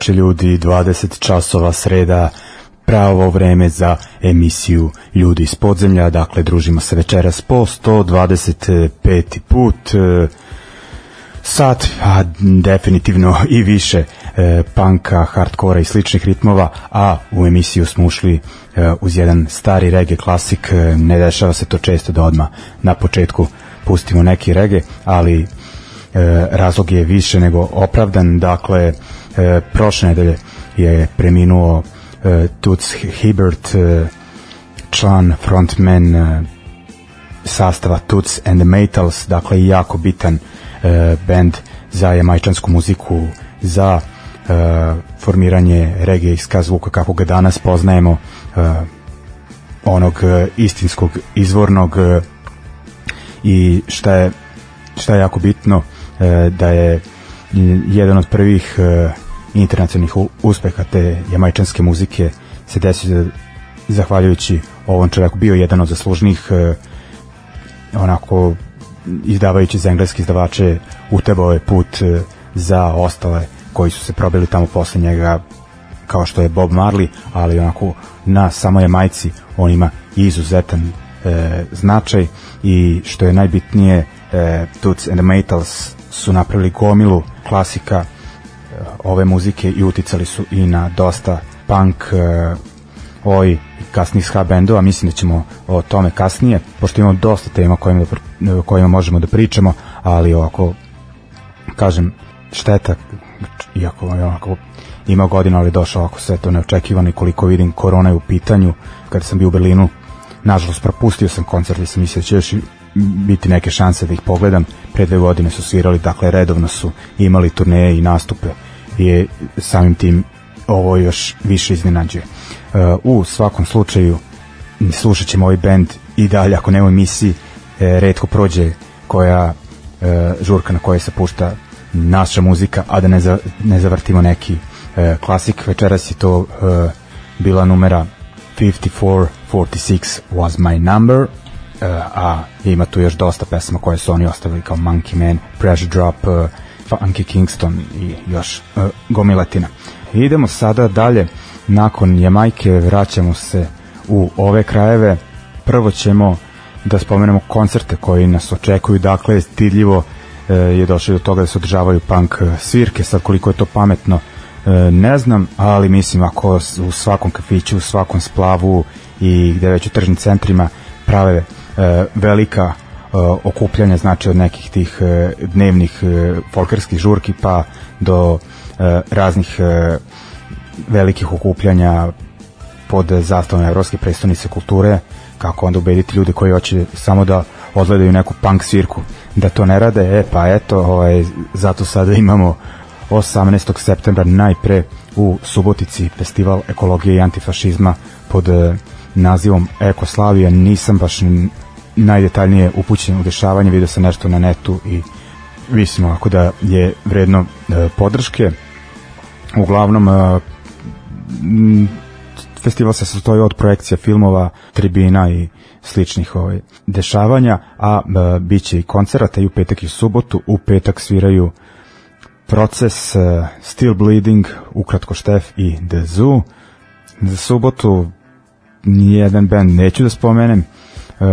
Veče ljudi, 20 časova sreda, pravo vreme za emisiju Ljudi iz podzemlja, dakle družimo se večeras po 125. put, e, sat, a definitivno i više e, panka, hardkora i sličnih ritmova, a u emisiju smo ušli e, uz jedan stari reggae klasik, e, ne dešava se to često da odmah na početku pustimo neki reggae, ali e, razlog je više nego opravdan, dakle e, prošle nedelje je preminuo e, Toots Hibbert, e, član, frontman e, sastava Toots and the Metals, dakle jako bitan e, band za jamajčansku muziku, za e, formiranje reggae iska zvuka kako ga danas poznajemo, e, onog e, istinskog, izvornog e, i šta je, šta je jako bitno, e, da je jedan od prvih uh, internacionalnih uspeha te jamajčanske muzike se desio zahvaljujući ovom čovjeku bio jedan od zaslužnih uh, onako izdavajući za engleske izdavače utebao je put uh, za ostale koji su se probili tamo posle njega kao što je Bob Marley, ali onako na samoj majci on ima izuzetan e, značaj i što je najbitnije e, Toots and the Maytals su napravili gomilu klasika e, ove muzike i uticali su i na dosta punk e, oj kasnih ska bendova, mislim da ćemo o tome kasnije, pošto imamo dosta tema kojima, da, kojima možemo da pričamo, ali ovako kažem šteta iako onako ima godina, ali došao ovako sve to neočekivano i koliko vidim korona je u pitanju, kada sam bio u Berlinu nažalost propustio sam koncert i sam mislio da će još biti neke šanse da ih pogledam. Pre dve godine su svirali, dakle redovno su imali turneje i nastupe i samim tim ovo još više iznenađuje. Uh, u svakom slučaju slušat ćemo ovaj band i dalje ako nema emisiji e, redko prođe koja e, žurka na kojoj se pušta naša muzika, a da ne, za, ne zavrtimo neki e, klasik. Večeras je to bila numera 5446 was my number a ima tu još dosta pesma koje su oni ostavili kao Monkey Man, Pressure Drop, uh, Funky Kingston i još uh, gomiletina. Idemo sada dalje, nakon Jamajke vraćamo se u ove krajeve. Prvo ćemo da spomenemo koncerte koji nas očekuju, dakle stidljivo je došlo do toga da se održavaju punk svirke, sad koliko je to pametno E, ne znam, ali mislim ako u svakom kafiću, u svakom splavu i gde već u tržnim centrima prave e, velika e, okupljanja, znači od nekih tih e, dnevnih e, folkerskih žurki pa do e, raznih e, velikih okupljanja pod zastavom Evropske predstavnice kulture, kako onda ubediti ljude koji hoće samo da odgledaju neku punk svirku, da to ne rade, e pa eto, ovaj, zato sada imamo 18. septembra najpre u Subotici festival ekologije i antifašizma pod e, nazivom Ekoslavija. Nisam baš najdetaljnije upućen u dešavanje, vidio sam nešto na netu i mislim ako da je vredno e, podrške. Uglavnom e, festival se sastoji od projekcija filmova, tribina i sličnih ovaj, dešavanja, a e, bit će i koncerata i u petak i u subotu. U petak sviraju proces uh, Still Bleeding, ukratko Štef i The Zoo. Za subotu nijedan band neću da spomenem, uh,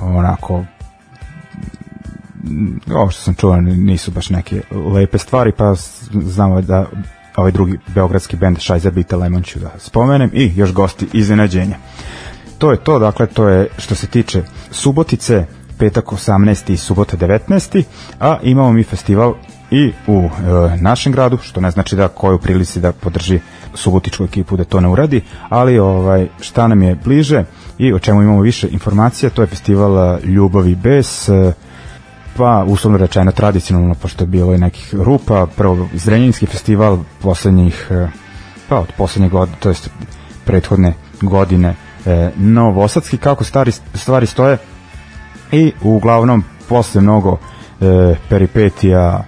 onako ovo što sam čuo nisu baš neke lepe stvari, pa znamo da ovaj drugi beogradski band Šajzer Bita Lemon ću da spomenem i još gosti iznenađenja. To je to, dakle, to je što se tiče Subotice, petak 18. i subota 19. A imamo mi festival i u e, našem gradu, što ne znači da koju prilici da podrži subotičku ekipu da to ne uradi, ali ovaj šta nam je bliže i o čemu imamo više informacija, to je festival e, Ljubavi bez e, pa uslovno rečeno tradicionalno pošto je bilo i nekih rupa, prvo Zrenjaninski festival poslednjih e, pa od poslednje godine, to jest prethodne godine e, Novosadski, kako stari, stvari stoje i uglavnom posle mnogo e, peripetija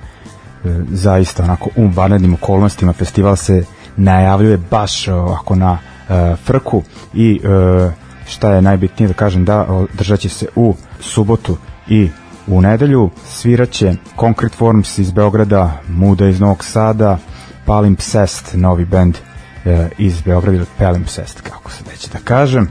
zaista onako u vanrednim okolnostima festival se najavljuje baš ovako na e, frku i e, šta je najbitnije da kažem da držat će se u subotu i u nedelju. Sviraće Concrete Forms iz Beograda, Muda iz Novog Sada, Palimpsest, novi band e, iz Beograda ili Palimpsest, kako se neće da kažem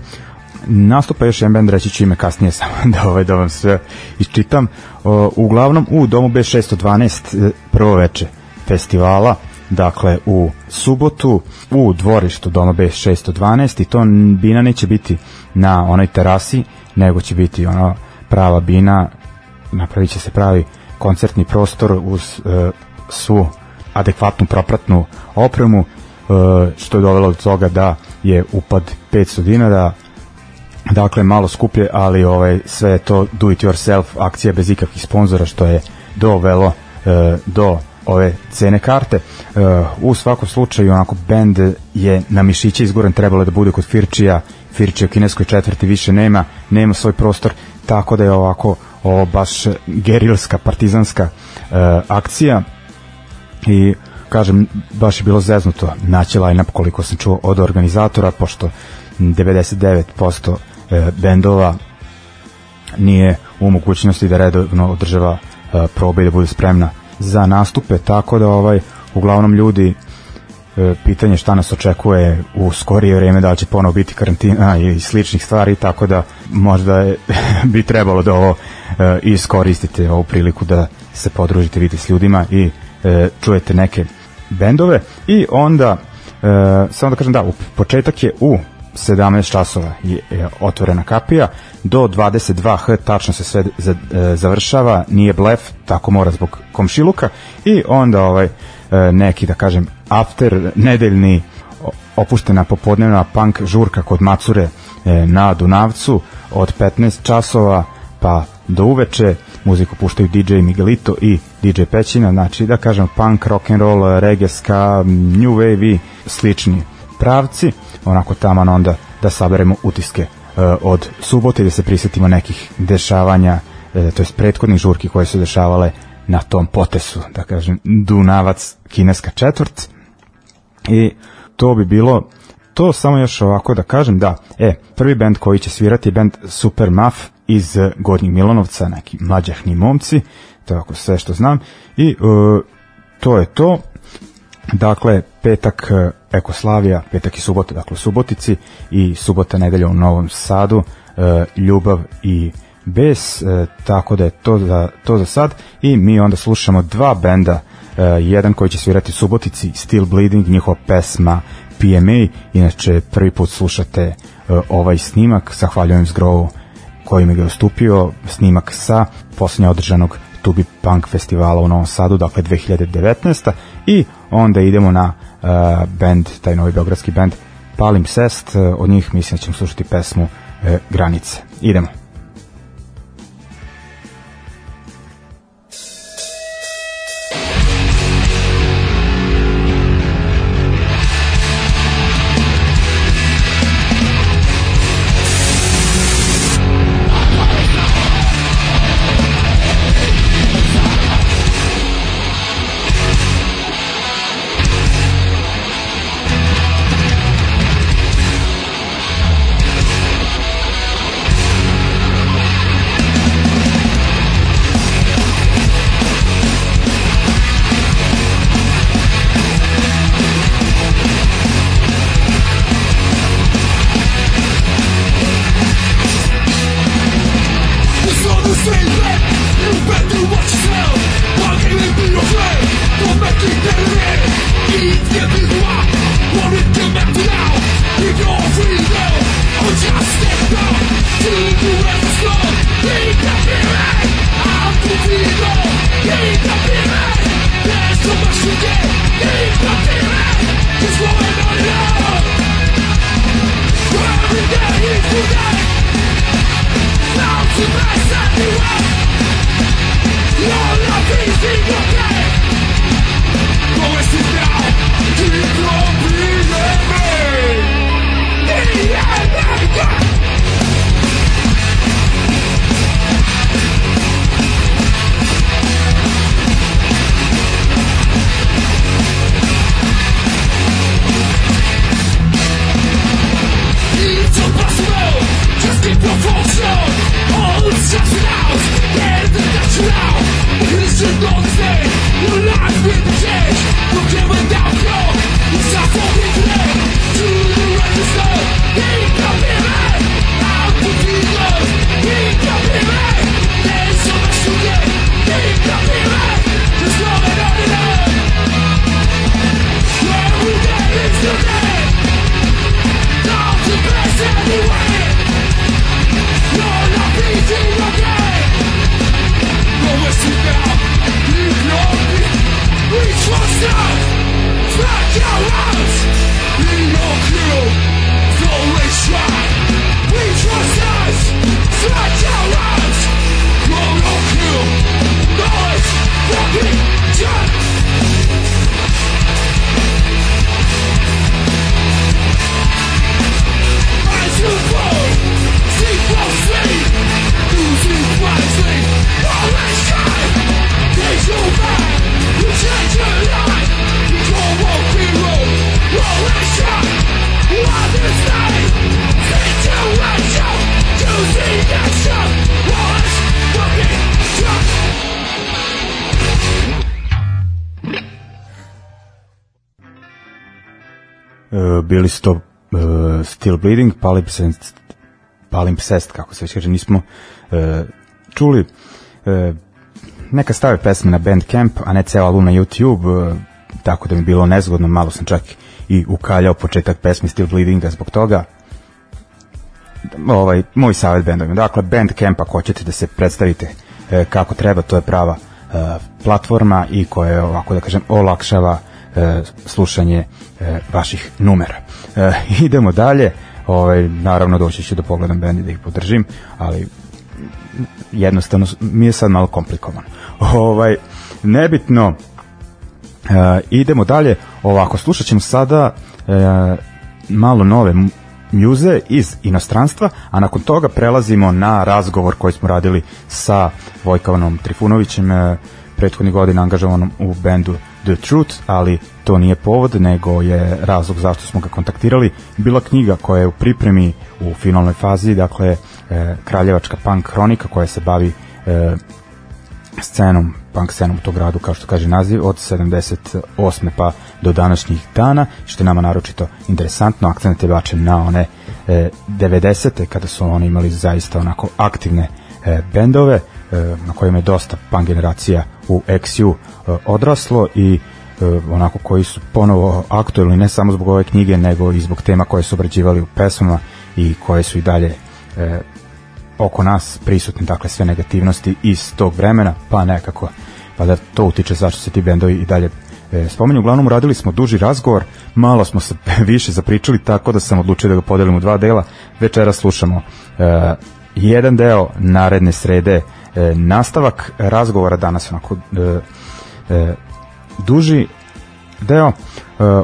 nastupa još jedan band, reći ću ime kasnije samo da, ovaj, da vam sve iščitam. O, uglavnom u Domu B612 e, prvo veče festivala, dakle u subotu u dvorištu Doma B612 i to bina neće biti na onoj terasi, nego će biti ona prava bina, napravit će se pravi koncertni prostor uz e, svu adekvatnu propratnu opremu, e, što je dovelo do toga da je upad 500 dinara, dakle malo skuplje, ali ovaj sve to do it yourself akcija bez ikakvih sponzora što je dovelo e, do ove cene karte. E, u svakom slučaju onako bend je na mišiće izgoren trebalo da bude kod Firčija, Firčija u kineskoj četvrti više nema, nema svoj prostor, tako da je ovako ovo baš gerilska, partizanska e, akcija i kažem, baš je bilo zeznuto naći line-up koliko sam čuo od organizatora, pošto 99% e, bendova nije u mogućnosti da redovno održava e, probe i da bude spremna za nastupe, tako da ovaj uglavnom ljudi e, pitanje šta nas očekuje u skorije vrijeme, da li će ponovo biti karantina i sličnih stvari, tako da možda je, bi trebalo da ovo e, iskoristite ovu priliku da se podružite, vidite s ljudima i e, čujete neke bendove. I onda e, samo da kažem da, početak je u 17 časova je, otvorena kapija, do 22h tačno se sve e, završava, nije blef, tako mora zbog komšiluka. I onda ovaj e, neki da kažem after nedeljni opuštena popodnevna punk žurka kod Macure e, na Dunavcu od 15 časova pa do uveče. Muziku puštaju DJ Miguelito i DJ Pećina, znači da kažem punk, rock and roll, reggae, ska, new wave i slični pravci, onako tamo onda da saberemo utiske uh, od subote da se prisetimo nekih dešavanja, uh, to jest prethodnih žurki koje su dešavale na tom potesu, da kažem, Dunavac, kineska četvrt. I to bi bilo to samo još ovako da kažem da, e, prvi bend koji će svirati je bend Super Muff iz Gornjeg Milanovca, neki mlađahni momci, to je ako sve što znam, i uh, to je to. Dakle, petak e, Ekoslavija, petak i subota, dakle u Subotici i subota nedelja u Novom Sadu, uh, Ljubav i Bes, uh, tako da je to za, to za sad. I mi onda slušamo dva benda, jedan koji će svirati u Subotici, Still Bleeding, njihova pesma PMA, inače prvi put slušate ovaj snimak, zahvaljujem Zgrovu koji mi ga ustupio, snimak sa poslednje održanog Tubi Punk festivala u Novom Sadu, dakle 2019. I onda idemo na uh, band, taj novi beogradski band Palimpsest, uh, od njih mislim da ćemo slušati pesmu uh, Granice. Idemo. Bili su to uh, Still Bleeding, Palimpsest, Palimpsest, kako se već kaže, nismo uh, čuli. Uh, neka stave pesme na Bandcamp, a ne ceo album na YouTube, uh, tako da mi bilo nezgodno, malo sam čak i ukaljao početak pesme Still Bleedinga zbog toga. Ovaj, moj savjet bendovima. Dakle, Bandcamp, ako hoćete da se predstavite e, kako treba, to je prava e, platforma i koja je, ovako da kažem, olakšava e, slušanje e, vaših numera. E, idemo dalje, ovaj, naravno doći ću da pogledam bend i da ih podržim, ali jednostavno mi je sad malo komplikovano. Ovaj, nebitno, E, idemo dalje, ovako, slušat ćemo sada e, malo nove mjuze iz inostranstva, a nakon toga prelazimo na razgovor koji smo radili sa Vojkovanom Trifunovićem, e, prethodnih godina angažovanom u bendu The Truth, ali to nije povod, nego je razlog zašto smo ga kontaktirali. Bila knjiga koja je u pripremi u finalnoj fazi, dakle e, Kraljevačka punk hronika koja se bavi e, scenom, punk scenom u tog gradu, kao što kaže naziv, od 78. pa do današnjih dana, što je nama naročito interesantno, akcent je bačen na one e, 90. kada su oni imali zaista onako aktivne e, bendove, na kojima je dosta punk generacija u XU e, odraslo i e, onako koji su ponovo aktuelni ne samo zbog ove knjige, nego i zbog tema koje su obrađivali u pesmama i koje su i dalje e, oko nas prisutne dakle sve negativnosti iz tog vremena, pa nekako pa da to utiče zašto se ti bendovi i dalje e, spomenju. Uglavnom uradili smo duži razgovor, malo smo se više zapričali, tako da sam odlučio da ga podelim u dva dela. Večera slušamo e, jedan deo naredne srede e, nastavak razgovora danas onako e, e, duži deo. E,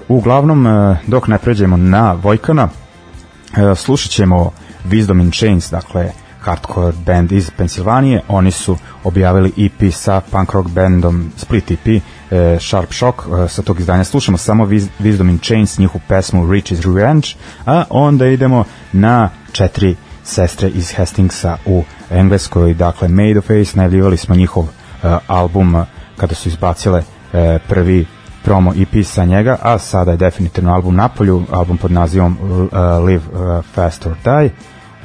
uglavnom, e, dok ne pređemo na Vojkana, e, slušat ćemo Wisdom in Chains, dakle, hardcore band iz Pensilvanije. Oni su objavili EP sa punk rock bandom Split EP, e, Sharp Shock. E, sa tog izdanja slušamo samo Wisdom in Chains, njihovu pesmu Rich is Revenge, a onda idemo na četiri sestre iz Hastingsa u Engleskoj, dakle Made of Ace, najavljivali smo njihov uh, album kada su izbacile uh, prvi promo EP sa njega, a sada je definitivno album na polju, album pod nazivom uh, Live uh, Fast or Die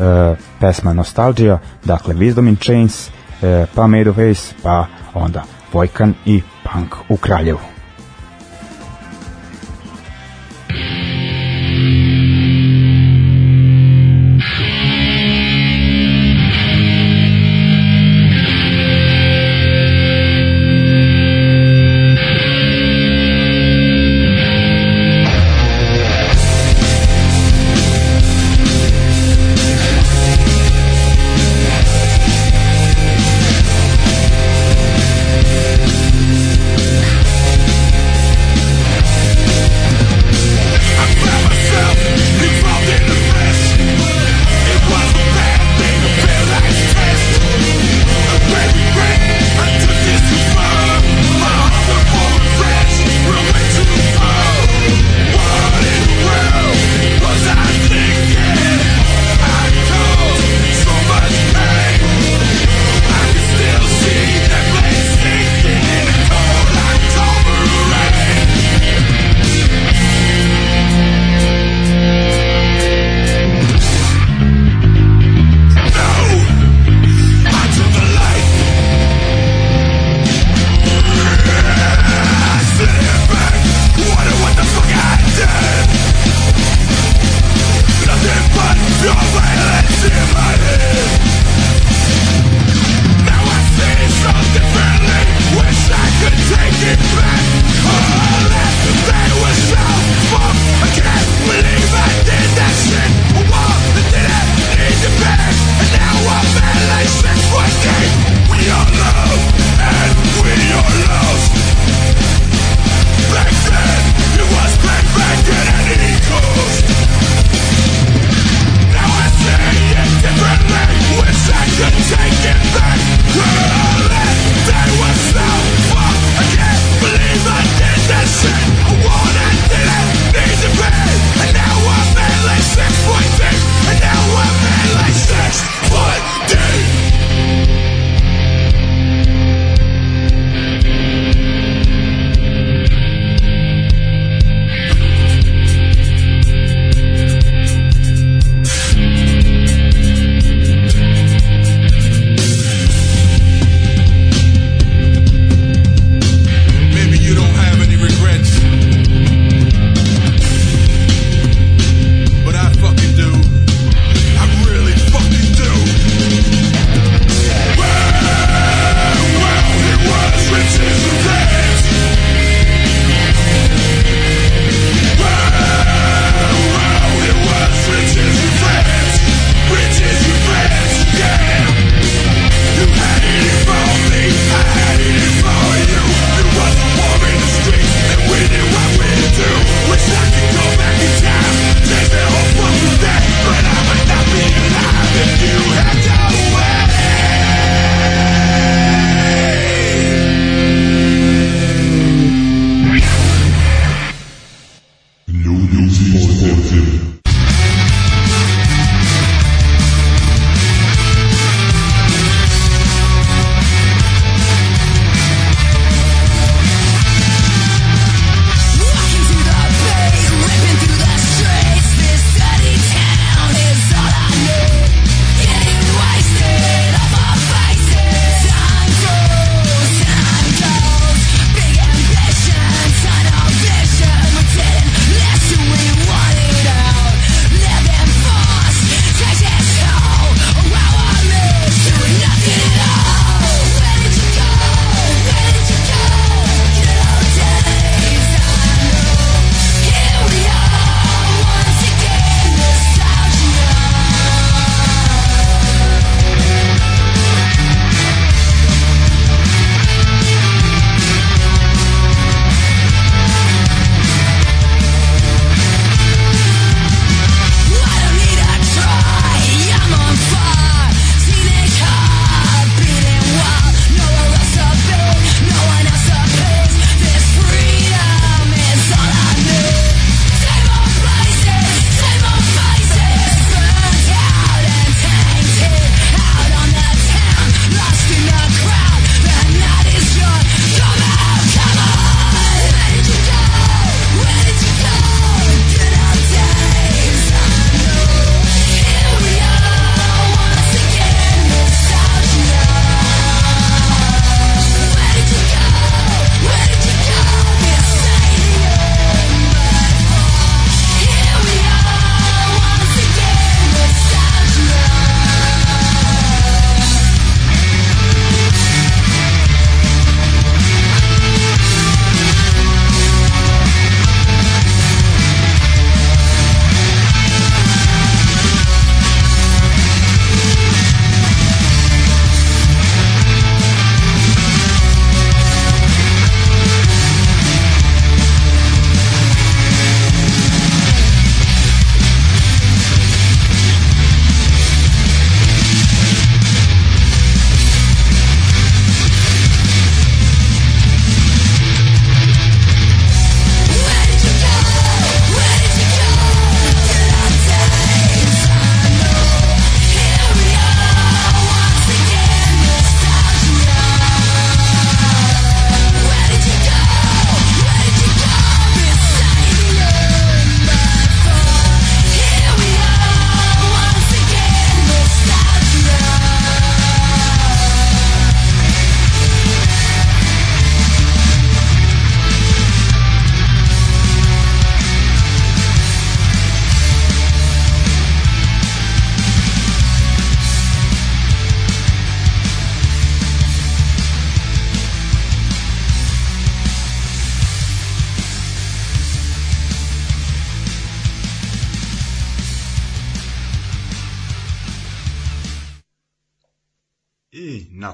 uh, pesma Nostalgia, dakle Wisdom in Chains, uh, pa Made of Ace, pa onda Vojkan i Punk u Kraljevu.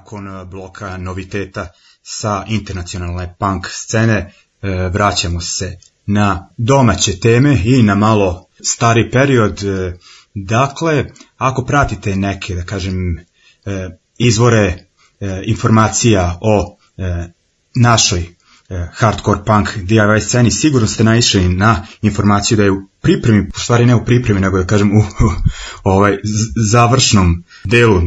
Nakon bloka noviteta sa internacionalne punk scene e, vraćamo se na domaće teme i na malo stari period. E, dakle, ako pratite neke, da kažem, e, izvore informacija o našoj hardcore punk DIY sceni, sigurno ste naišli na informaciju da je u pripremi, u stvari ne u pripremi, nego da kažem u, u ovaj završnom delu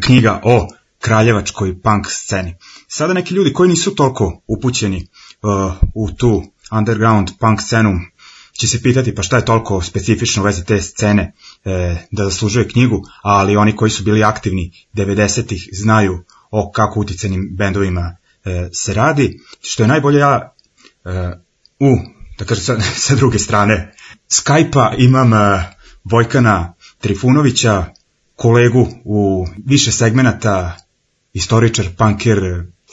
knjiga o kraljevačkoj punk sceni. Sada neki ljudi koji nisu toliko upućeni uh, u tu underground punk scenu će se pitati pa šta je toliko specifično u vezi te scene e, da zaslužuje knjigu, ali oni koji su bili aktivni 90-ih znaju o kako uticenim bendovima e, se radi. Što je najbolje ja e, u, da kažem sa, sa druge strane, Skype-a imam e, Vojkana Trifunovića, kolegu u više segmenata istoričar, punker,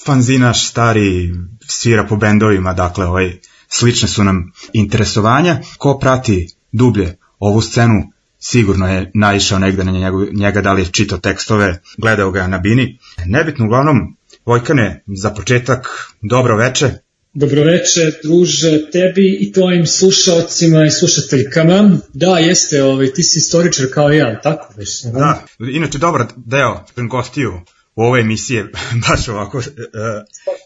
fanzinaš, stari, svira po bendovima, dakle, ovaj, slične su nam interesovanja. Ko prati dublje ovu scenu, sigurno je naišao negde na njega, njega da li je čitao tekstove, gledao ga na bini. Nebitno, uglavnom, Vojkane, za početak, dobro veče. Dobroveče, druže, tebi i tvojim slušalcima i slušateljkama. Da, jeste, ovaj, ti si istoričar kao ja, tako već? Da, inače dobar deo gostiju ove emisije baš ovako uh,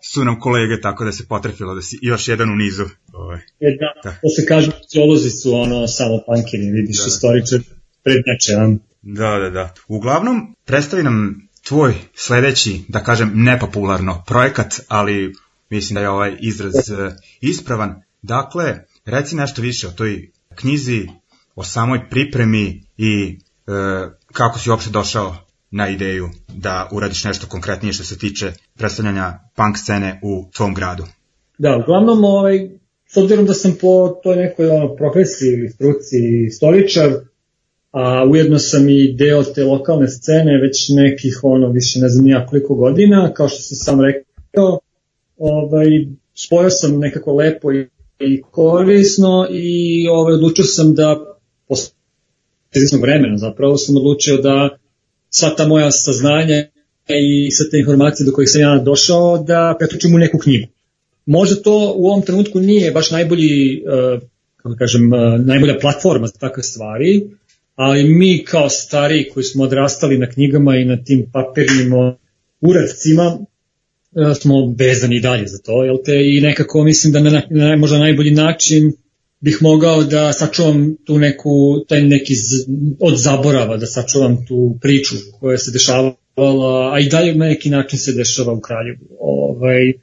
su nam kolege tako da se potrefilo da si još jedan u nizu. Ovaj. E da, da. to se kaže, sociolozi su ono samo pankini, vidiš, da. istoričar prednjače. Da, da, da. Uglavnom, predstavi nam tvoj sledeći, da kažem, nepopularno projekat, ali mislim da je ovaj izraz uh, ispravan. Dakle, reci nešto više o toj knjizi, o samoj pripremi i uh, kako si uopšte došao na ideju da uradiš nešto konkretnije što se tiče predstavljanja punk scene u tvom gradu? Da, uglavnom, ovaj, s obzirom da sam po toj nekoj ono, profesiji ili struci stoličar, a ujedno sam i deo te lokalne scene već nekih, ono, više ne znam ja koliko godina, kao što si sam rekao, ovaj, spojao sam nekako lepo i, i korisno i ovaj, odlučio sam da posle vremena zapravo sam odlučio da sva ta moja saznanja i sve te informacije do kojih sam ja došao da pretočim u neku knjigu. Možda to u ovom trenutku nije baš najbolji, uh, kako da kažem, uh, najbolja platforma za takve stvari, ali mi kao stari koji smo odrastali na knjigama i na tim papirnim uradcima uh, smo vezani dalje za to, jel te? I nekako mislim da na, na možda najbolji način bih mogao da sačuvam tu neku, taj neki z, od zaborava, da sačuvam tu priču koja se dešavala, a i dalje na neki način se dešava u Kraljevu. Ovaj, e,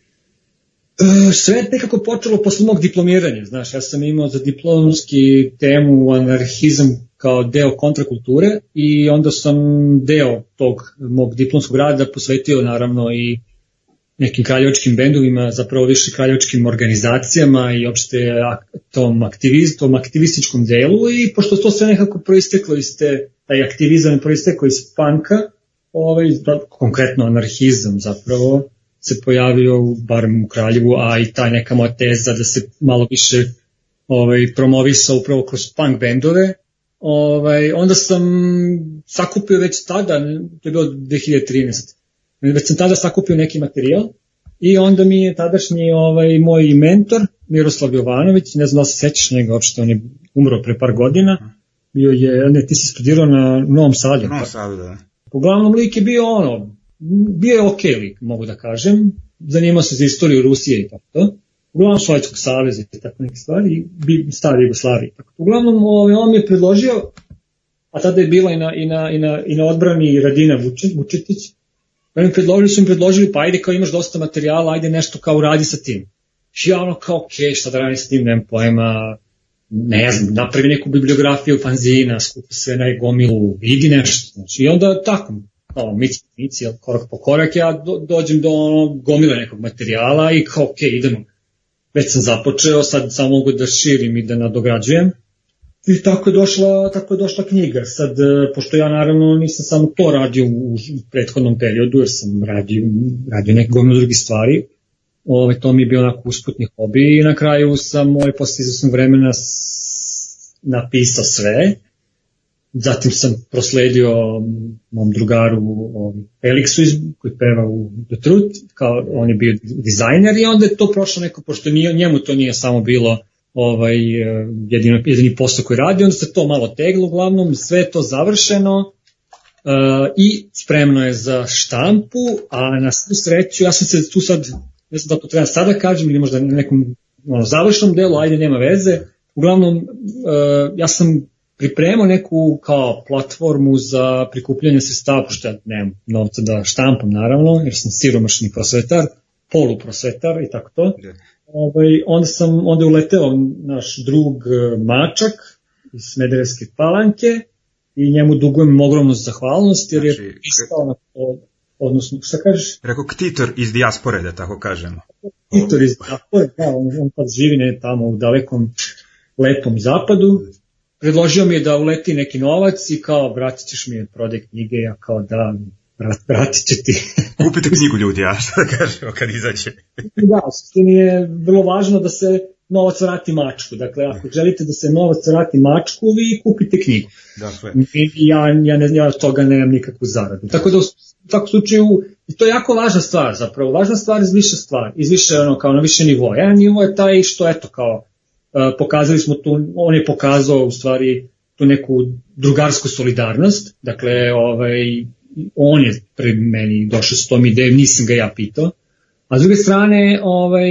sve je nekako počelo posle mog diplomiranja, znaš, ja sam imao za diplomski temu anarhizam kao deo kontrakulture i onda sam deo tog mog diplomskog rada posvetio naravno i nekim kraljevačkim bendovima, zapravo više kraljevačkim organizacijama i opšte tom, aktiviz, tom aktivističkom delu i pošto to sve nekako proisteklo iz te, taj aktivizam proisteklo iz panka, ovaj, konkretno anarhizam zapravo se pojavio barem u Kraljevu, a i ta neka moja teza da se malo više ovaj, promovisa upravo kroz punk bendove, ovaj, onda sam sakupio već tada, to je bilo 2013 Već sam tada sakupio neki materijal i onda mi je tadašnji ovaj, moj mentor, Miroslav Jovanović, ne znam da se sećaš njega, uopšte on je umro pre par godina, bio je, ne, ti si studirao na Novom Sadu. Novom Sadu, da. Uglavnom lik je bio ono, bio je ok lik, mogu da kažem, zanimao se za istoriju Rusije i tako to. Uglavnom Sovjetskog saveza i tako neke stvari, i stari Jugoslavije. Tako. Uglavnom ovaj, on mi je predložio, a tada je bila i na, i na, i na, i na odbrani Radina Vučetić, Oni predložili su im predložili, pa ajde kao imaš dosta materijala, ajde nešto kao uradi sa tim. I ja ono kao, ok, šta da radim sa tim, nemam pojma, ne znam, napravi neku bibliografiju fanzina, skupi sve na gomilu, vidi nešto. Znači, I onda tako, kao mici, mici, korak po korak, ja do, dođem do ono, gomile nekog materijala i kao, ok, idemo. Već sam započeo, sad samo mogu da širim i da nadograđujem. I tako je došla, tako je došla knjiga. Sad, e, pošto ja naravno nisam samo to radio u, prethodnom periodu, jer sam radio, radio neke gomno drugih stvari, Ove, ovaj, to mi je bio onako usputni hobi i na kraju sam ovaj, posle izvesnog vremena napisao sve zatim sam prosledio mom drugaru Felixu iz, koji peva u The Truth, kao on je bio dizajner i onda je to prošlo neko, pošto nije, njemu to nije samo bilo ovaj, jedino, jedini posao koji radi, onda se to malo teglo uglavnom, sve je to završeno uh, i spremno je za štampu, a na svu sreću, ja sam se tu sad, ne znam da to treba sada kažem ili možda na nekom ono, završnom delu, ajde nema veze, uglavnom uh, ja sam pripremao neku kao platformu za prikupljanje sredstava, pošto ja nemam novca da štampam naravno, jer sam siromašni prosvetar, poluprosvetar i tako to. Yeah. Ovaj, onda sam, onda je uleteo naš drug e, Mačak iz Smederevske palanke i njemu dugujem ogromnu zahvalnost jer znači, je pisao na to, odnosno, šta kažeš? Rekao ktitor iz dijaspore, da tako kažemo. Ktitor iz dijaspore, da, on, on pa živi ne tamo u dalekom lepom zapadu predložio mi je da uleti neki novac i kao vratit ćeš mi prodaj knjige, ja kao da vratit će ti. Kupite knjigu ljudi, a šta da kažemo kad izađe? da, u suštini je vrlo važno da se novac vrati mačku. Dakle, ako želite da se novac vrati mačku, vi kupite knjigu. Dakle. I ja, ja, ne, ja toga nemam nikakvu zaradu. Tako da u takvom slučaju, i to je jako važna stvar zapravo, važna stvar iz više stvari, iz više ono, kao na više nivoa. Jedan nivo je taj što, eto, kao, pokazali smo tu, on je pokazao u stvari tu neku drugarsku solidarnost, dakle ovaj, on je pred meni došao s tom idejom, nisam ga ja pitao, a s druge strane ovaj,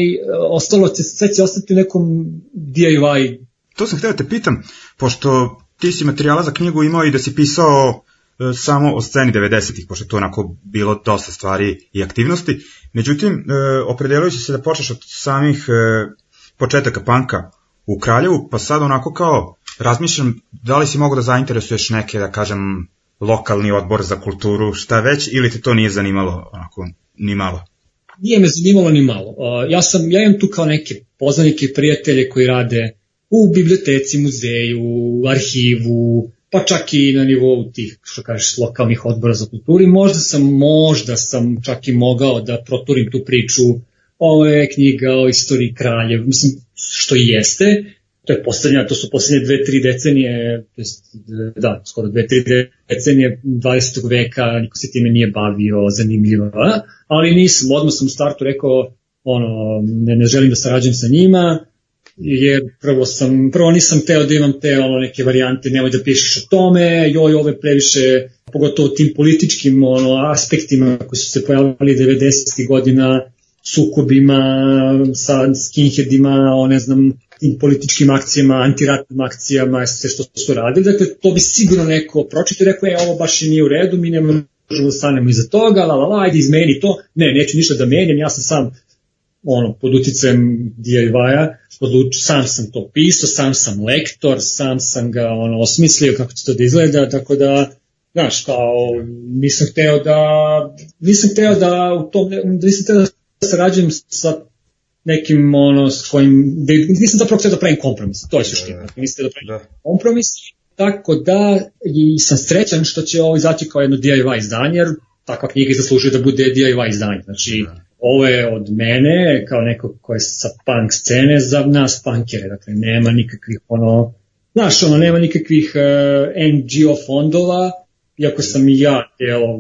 ostalo će, sve će ostati u nekom DIY. To sam htio da te pitam, pošto ti si materijala za knjigu imao i da si pisao e, samo o sceni 90-ih, pošto to onako bilo dosta stvari i aktivnosti. Međutim, e, opredelujući se da počneš od samih e, početaka panka, u Kraljevu, pa sad onako kao razmišljam da li si mogu da zainteresuješ neke, da kažem, lokalni odbor za kulturu, šta već, ili te to nije zanimalo onako, ni malo? Nije me zanimalo ni malo. Ja, sam, ja imam tu kao neke poznanike i prijatelje koji rade u biblioteci, muzeju, arhivu, pa čak i na nivou tih, što kažeš, lokalnih odbora za kulturu. Možda sam, možda sam čak i mogao da proturim tu priču ovo je knjiga o istoriji kraljev, mislim, što i jeste, to je poslednja, to su poslednje dve, tri decenije, to jest, da, skoro dve, tri decenije 20. veka, niko se time nije bavio zanimljivo, ali nisam, odmah sam u startu rekao, ono, ne, ne želim da sarađujem sa njima, jer prvo sam, prvo nisam teo da imam te ono neke varijante, nemoj da pišeš o tome, joj ove previše, pogotovo tim političkim ono, aspektima koji su se pojavili 90. godina, sukobima sa skinheadima, o ne znam, tim političkim akcijama, antiratnim akcijama, sve što su radili. Dakle, to bi sigurno neko pročito i rekao, je, ovo baš i nije u redu, mi ne možemo da stanemo iza toga, la la la, ajde izmeni to. Ne, neću ništa da menjam, ja sam sam ono, pod uticajem DIY-a, sam sam to pisao, sam sam lektor, sam sam ga ono, osmislio kako će to da izgleda, tako da, znaš, kao, nisam hteo da, nisam hteo da u tom, nisam hteo da sarađujem sa nekim ono s kojim da nisam zapravo htio da pravim kompromis to je suština da, da. nisam da pravim da. kompromis tako da i sam srećan što će ovo izaći kao jedno DIY izdanje jer takva knjiga zaslužuje da bude DIY izdanje znači da. ovo je od mene kao neko ko je sa punk scene za nas punkere dakle nema nikakvih ono znaš ono nema nikakvih uh, eh, NGO fondova iako sam i ja evo,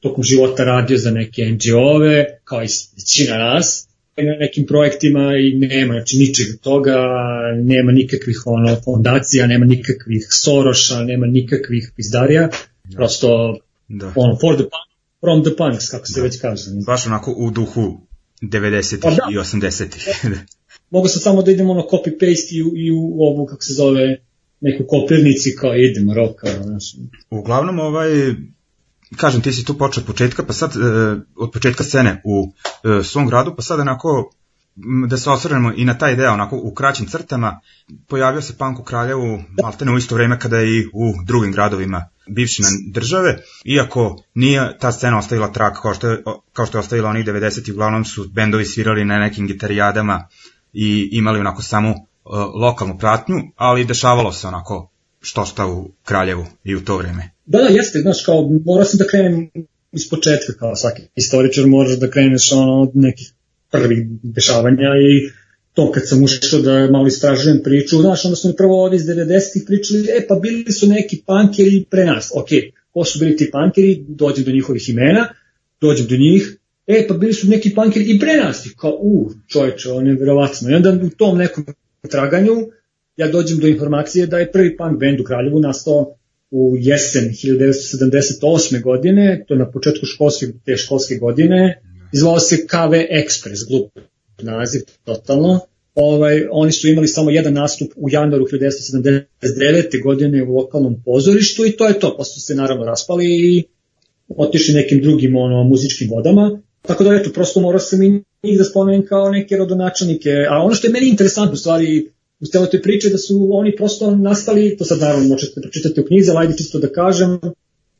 tokom života radio za neke NGO-ove, kao i većina nas, na nekim projektima i nema znači ničeg toga, nema nikakvih ono fondacija, nema nikakvih Soroša, nema nikakvih pizdarija, da. prosto da. ono, for the punk, from the punks, kako se da. već kaže. Baš onako u duhu 90-ih pa da. i 80-ih. Mogu sam samo da idem ono copy-paste i, i u ovu, kako se zove, neku kopirnici kao idemo roka. Znači. Uglavnom, ovaj, kažem, ti si tu počeo od početka, pa sad, e, od početka scene u e, svom gradu, pa sad onako, da se osvrnemo i na taj deo, onako u kraćim crtama, pojavio se punk u Kraljevu, maltene u isto vreme kada i u drugim gradovima bivše države, iako nije ta scena ostavila trak kao što je, kao što je ostavila onih 90. uglavnom su bendovi svirali na nekim gitarijadama i imali onako samo Uh, lokalnu pratnju, ali dešavalo se onako što šta u Kraljevu i u to vreme. Da, da, jeste, znaš, kao mora sam da krenem iz početka, kao svaki istoričar moraš da kreneš ono, od nekih prvih dešavanja i to kad sam ušao da malo istražujem priču, znaš, onda su mi prvo ovi iz 90-ih pričali, e pa bili su neki pankeri pre nas, ok, ko su bili ti pankeri, dođem do njihovih imena, dođem do njih, e pa bili su neki pankeri i pre nas, kao, u, čoveče, on je verovatno, i onda u tom nekom traganju ja dođem do informacije da je prvi punk band u Kraljevu nastao u jesen 1978. godine, to je na početku školske, te školske godine, zvao se KV Express, glup naziv, totalno. Ovaj, oni su imali samo jedan nastup u januaru 1979. godine u lokalnom pozorištu i to je to, posle su se naravno raspali i otišli nekim drugim ono, muzičkim vodama. Tako da eto, prosto morao sam i njih da spomenem kao neke rodonačelnike. A ono što je meni interesantno, u stvari, u celoj toj priče da su oni prosto nastali, to sad naravno možete pročitati u knjizi, ali ajde čisto da kažem,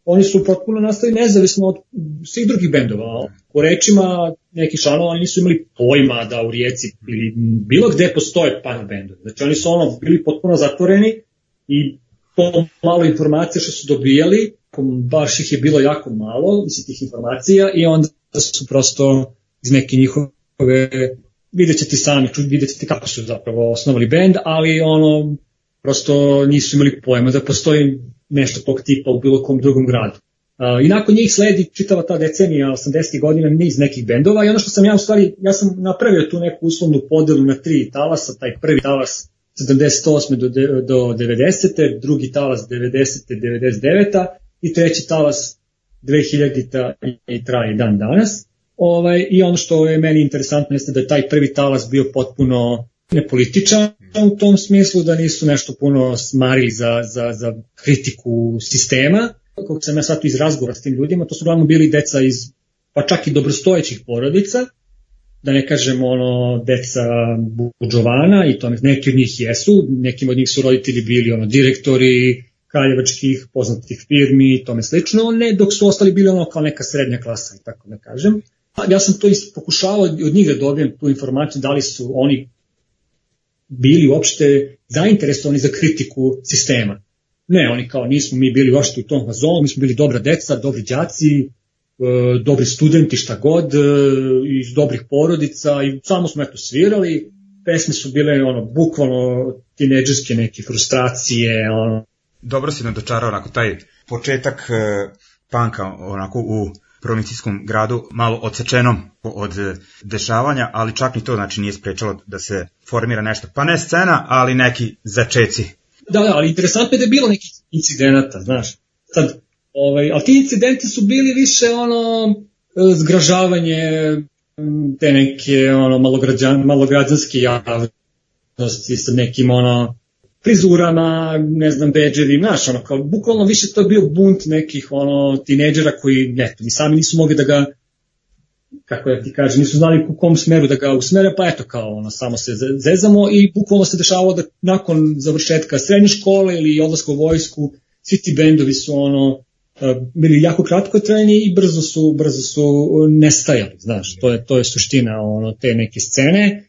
oni su potpuno nastali nezavisno od svih drugih bendova. Po rečima nekih članova oni nisu imali pojma da u Rijeci ili bilo gde postoje punk bendovi. Znači oni su ono bili potpuno zatvoreni i to malo informacija što su dobijali, baš ih je bilo jako malo, mislim, tih informacija i onda su prosto iz neke njihove, vidjet ćete sami, vidjet ćete kako su zapravo osnovali bend, ali ono, prosto nisu imali pojma da postoji nešto tog tipa u bilo kom drugom gradu. Uh, I nakon njih sledi čitava ta decenija 80. godina niz nekih bendova i ono što sam ja u stvari, ja sam napravio tu neku uslovnu podelu na tri talasa, taj prvi talas 78. do, de, do 90. drugi talas 90. 99. i treći talas 2000. i traje dan danas. Ovaj, I ono što je meni interesantno jeste da je taj prvi talas bio potpuno nepolitičan u tom smislu da nisu nešto puno smarili za, za, za kritiku sistema. Kako sam ja sad iz razgovora s tim ljudima, to su uglavnom bili deca iz, pa čak i dobrostojećih porodica, da ne kažem ono deca buđovana i to neki od njih jesu, nekim od njih su roditelji bili ono direktori kraljevačkih poznatih firmi i tome slično, ne dok su ostali bili ono kao neka srednja klasa i tako da kažem. Ja sam to pokušavao od njih da dobijem tu informaciju da li su oni bili uopšte zainteresovani za kritiku sistema. Ne, oni kao nismo mi bili uopšte u tom fazonu, mi smo bili dobra deca, dobri đaci, e, dobri studenti, šta god, e, iz dobrih porodica i samo smo eto svirali, pesme su bile ono, bukvalno tineđerske neke frustracije. Ono. Dobro si nam dočarao onako taj početak e, panka onako u provincijskom gradu malo odsečenom od e, dešavanja, ali čak ni to znači nije sprečalo da se formira nešto. Pa ne scena, ali neki začeci. Da, da, ali interesantno je da je bilo nekih incidenata, znaš. Sad, ovaj, ali ti incidenti su bili više ono e, zgražavanje te neke ono malograđan, malograđanske javnosti sa nekim ono frizurama, ne znam, beđevi, znaš, ono, kao, bukvalno više to je bio bunt nekih, ono, tineđera koji, ne, ni sami nisu mogli da ga, kako da ti kažem, nisu znali u kom smeru da ga usmere, pa eto, kao, ono, samo se zezamo i bukvalno se dešavalo da nakon završetka srednje škole ili odlaska u vojsku, svi ti bendovi su, ono, e, bili jako kratko trajni i brzo su, brzo su nestajali, znaš, to je, to je suština, ono, te neke scene,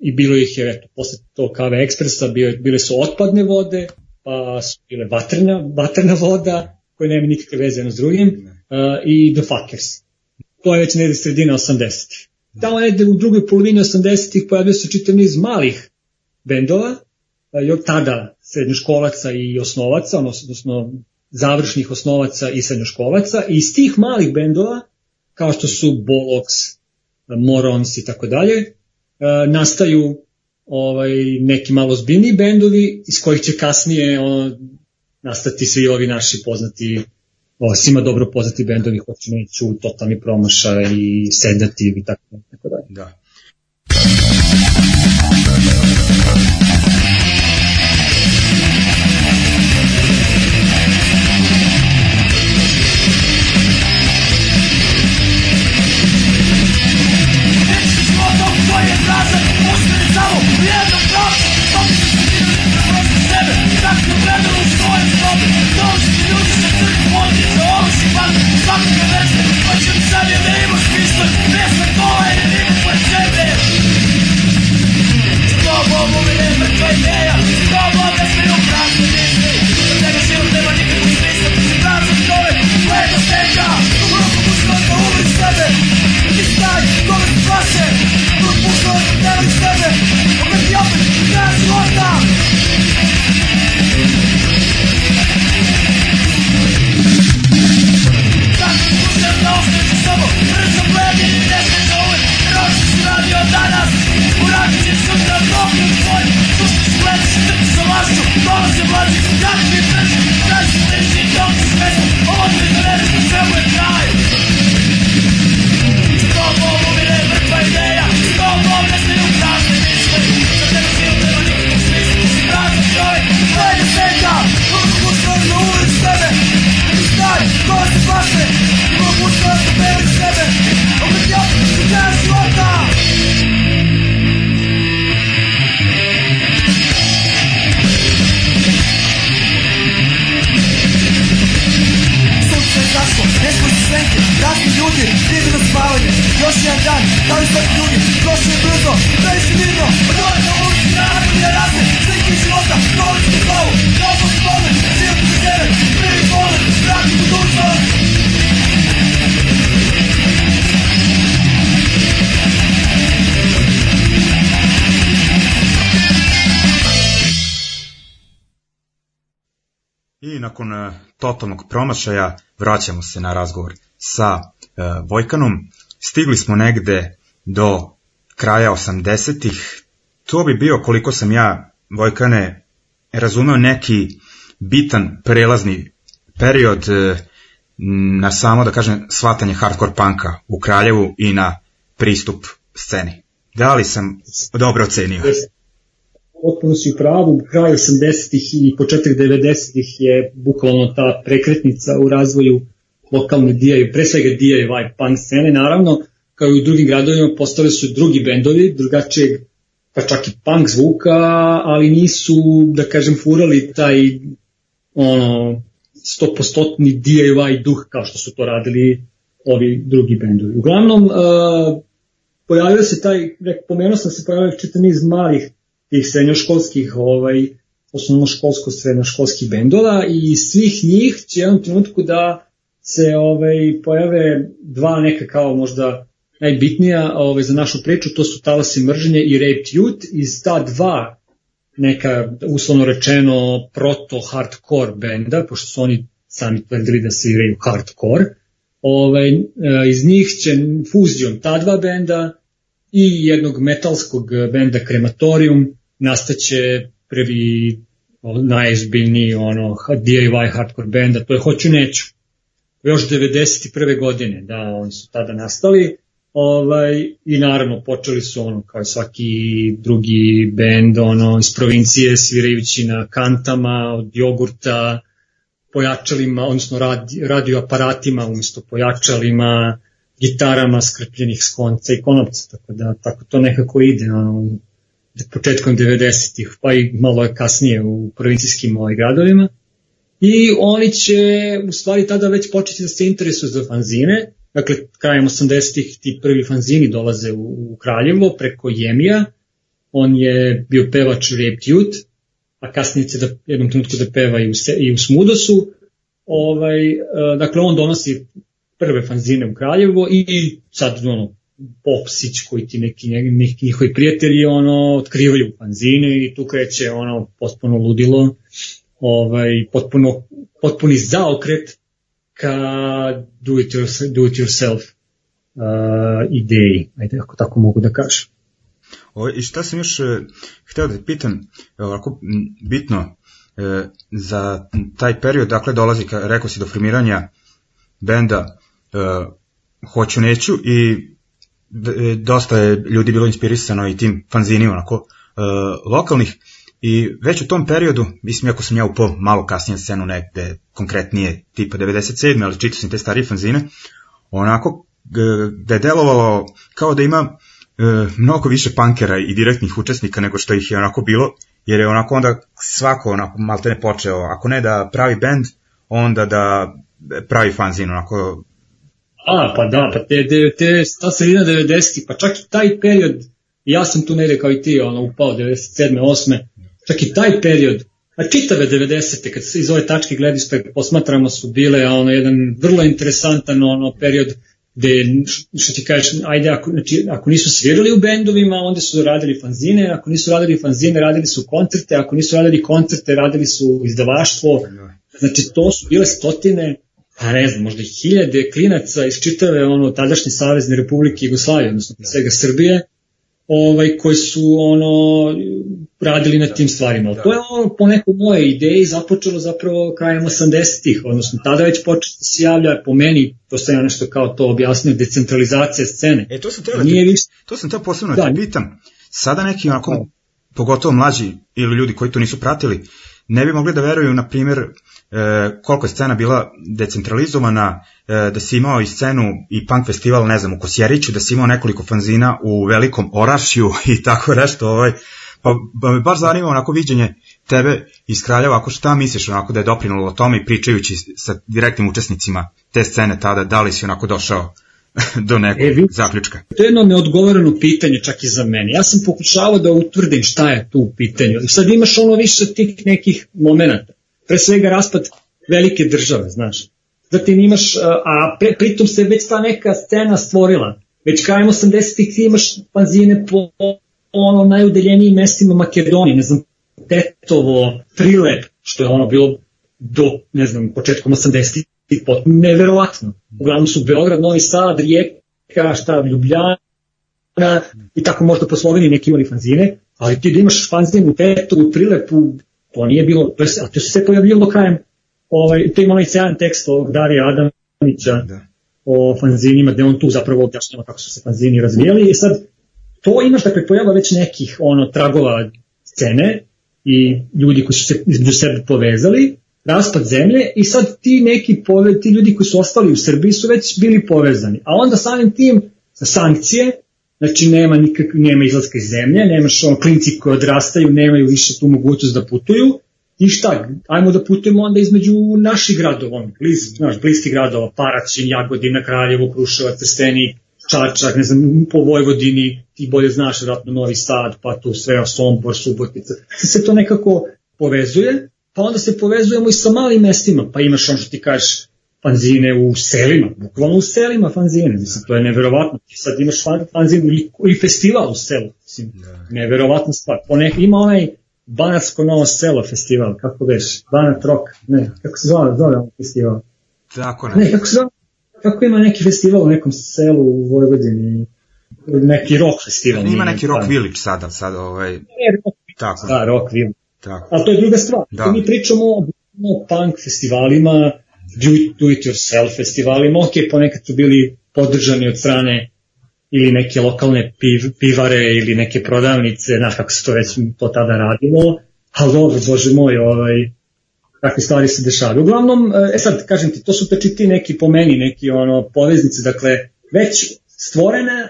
i bilo ih je, eto, posle to kave ekspresa bio, bile su otpadne vode, pa su bile vatrena, vatrena voda, koje nema nikakve veze jedno s drugim, uh, i The Fuckers. To je već negde sredina 80-ih. Tamo negde u drugoj polovini 80-ih pojavio se čitav niz malih bendova, uh, tada srednjoškolaca i osnovaca, odnosno završnih osnovaca i srednjoškolaca, i iz tih malih bendova, kao što su Bolox, Morons i tako dalje, nastaju ovaj, neki malo zbiljni bendovi iz kojih će kasnije ono, nastati svi ovi naši poznati o, svima dobro poznati bendovi hoću neću, totalni promašaj i sedativ i tako, tako dalje. Da. spavanje. Još jedan dan, da li svaki drugi Prošli je brzo, da li si vidno pa preizmirno na ulici na najbolje razne Sliki života, novic u slavu Novo si bolne, život u sebe. Prvi bolan, vrati budućnost. I nakon eh, totalnog promašaja vraćamo se na razgovor sa Vojkanom. Stigli smo negde do kraja 80-ih. To bi bio, koliko sam ja, Vojkane, razumeo neki bitan prelazni period uh, na samo, da kažem, shvatanje hardcore panka u Kraljevu i na pristup sceni. Da li sam dobro ocenio? Potpuno si u pravu, kraj 80-ih i početak 90-ih je bukvalno ta prekretnica u razvoju lokalne DIY, pre svega DIY punk scene, naravno, kao i u drugim gradovima postale su drugi bendovi, drugačijeg, pa čak i punk zvuka, ali nisu, da kažem, furali taj ono, 100% DIY duh kao što su to radili ovi drugi bendovi. Uglavnom, uh, pojavio se taj, pomenuo sam se, pojavio čitav niz malih tih srednjoškolskih, ovaj, osnovnoškolsko srednjoškolskih bendova i svih njih će jednom trenutku da se ovaj, pojave dva neka kao možda najbitnija ovaj, za našu priču, to su Talasi mržnje i Raped Youth. Iz ta dva neka, uslovno rečeno, proto-hardcore benda, pošto su oni sami tvrdili da se igraju hardcore, ovaj, e, iz njih će fuzijom ta dva benda i jednog metalskog benda Krematorium nastaće prvi najezbiljniji ono, DIY hardcore benda, to je Hoću Neću. Još 91. godine, da, oni su tada nastali. Ovaj, I naravno počeli su ono kao svaki drugi bend ono, iz provincije svirajući na kantama od jogurta, pojačalima, odnosno radi, radio aparatima umesto pojačalima, gitarama skrpljenih s konca i konopca, tako da tako to nekako ide ono, početkom 90-ih, pa i malo je kasnije u provincijskim ovaj, gradovima. I oni će u stvari tada već početi da se interesuju za fanzine, Dakle, krajem 80-ih ti prvi fanzini dolaze u, u Kraljevo preko Jemija. On je bio pevač Raped Youth, a kasnije će da jednom trenutku da peva i u, i u Smudosu. Ovaj, e, dakle, on donosi prve fanzine u Kraljevo i sad ono, Popsić koji ti neki, neki njihovi prijatelji ono, otkrivaju fanzine i tu kreće ono potpuno ludilo, ovaj, potpuno, potpuni zaokret ka do it, yourself, do it yourself uh, ideji, ajde ako tako mogu da kažem. O, I šta sam još uh, hteo da pitam, ovako bitno uh, za taj period, dakle dolazi, ka, rekao si, do formiranja benda uh, Hoću neću i e, dosta je ljudi bilo inspirisano i tim fanzinima onako, uh, lokalnih I već u tom periodu, mislim, ako sam ja upao malo kasnije scenu negde konkretnije, tipa 97. ali čitao sam te starije fanzine, onako da je delovalo kao da ima e, mnogo više pankera i direktnih učesnika nego što ih je onako bilo, jer je onako onda svako onako malte ne počeo, ako ne da pravi band, onda da pravi fanzin, onako A, pa da, pa te, te, te ta sredina 90 pa čak i taj period, ja sam tu negde kao i ti, ono, upao 97. 8 čak i taj period, a čitave 90. kad se iz ove tačke gledišta posmatramo su bile ono jedan vrlo interesantan ono period gde, što ti kažeš, ajde, ako, znači, ako nisu svirali u bendovima, onda su radili fanzine, ako nisu radili fanzine, radili su koncerte, ako nisu radili koncerte, radili su izdavaštvo, znači to su bile stotine, pa ne znam, možda i hiljade klinaca iz čitave ono, tadašnje Savezne Republike Jugoslavije, odnosno svega Srbije, ovaj, koji su ono radili na tim stvarima. Da. To je ono po nekoj moje ideji započelo zapravo krajem 80-ih, odnosno tada već počeo da se javlja po meni, to sam ja nešto kao to objasnio, decentralizacija scene. E, to sam teo, da Nije više... to sam teo posebno da, da pitam. Sada neki onako, da. pogotovo mlađi ili ljudi koji to nisu pratili, ne bi mogli da veruju, na primjer, e, koliko je scena bila decentralizovana, e, da si imao i scenu i punk festival, ne znam, u Kosjeriću, da si imao nekoliko fanzina u Velikom Orašju i tako nešto, ovaj, Pa, pa me baš zanima onako viđenje tebe iz Kraljeva, ako šta misliš onako da je doprinulo o tome i pričajući sa direktnim učesnicima te scene tada, da li si onako došao do nekog e, vi, zaključka? To je jedno neodgovoreno pitanje čak i za mene. Ja sam pokušavao da utvrdim šta je tu u pitanju. I sad imaš ono više tih nekih momenta. Pre svega raspad velike države, znaš. Zatim imaš, a pre, pritom se već ta neka scena stvorila. Već krajem 80-ih ti imaš panzine po ono najudeljenijim mestima Makedonije, ne znam, Tetovo, Prilep, što je ono bilo do, ne znam, početkom 80 potpuno neverovatno. Uglavnom su Beograd, Novi Sad, Rijeka, šta, Ljubljana i tako možda po Sloveniji neki imali fanzine, ali ti da imaš fanzin u Petru, u Prilepu, to nije bilo, to je, a to se sve pojavljivalo krajem, ovaj, to ima onaj sjajan tekst ovog Darija Adamića da. o fanzinima, gde on tu zapravo objašnjava kako su se fanzini razvijali i sad to imaš dakle pojava već nekih ono tragova scene i ljudi koji su se između sebe povezali, raspad zemlje i sad ti neki pove, ti ljudi koji su ostali u Srbiji su već bili povezani. A onda samim tim sankcije, znači nema nikak, nema izlaska iz zemlje, nemaš ono klinci koji odrastaju, nemaju više tu mogućnost da putuju, i šta, ajmo da putujemo onda između naših gradova, bliz, znaš, bliski gradova, Paraćin, Jagodina, Kraljevo, Kruševac, Trstenik, Čačak, ne znam, po Vojvodini, ti bolje znaš vratno Novi Sad, pa tu sve, Sombor, Subotica, se to nekako povezuje, pa onda se povezujemo i sa malim mestima, pa imaš ono što ti kažeš, fanzine u selima, bukvalno u selima fanzine, mislim, to je neverovatno, ti sad imaš fan, fanzin ili, ili festival u selu, mislim, da. neverovatna stvar, Ponek, ima onaj Banatsko novo selo festival, kako već, Banat Rock, ne, kako se zove, zove festival? Tako ne. Ne, kako se zove, kako ima neki festival u nekom selu u Vojvodini, neki rock festival. Ima neki rock village sada, sada ovaj... Ne, rock, Tako. Da, rock village. Tako. Ali to je druga stvar. Da. Mi pričamo o punk festivalima, do, do festivalima, ok, ponekad su bili podržani od strane ili neke lokalne piv, pivare ili neke prodavnice, znaš kako se to već to tada radilo, ali dobro, bože moj, ovaj, takve stvari se dešavaju. Uglavnom, e sad, kažem ti, to su peči ti neki po meni, neki ono, poveznice, dakle, već stvorena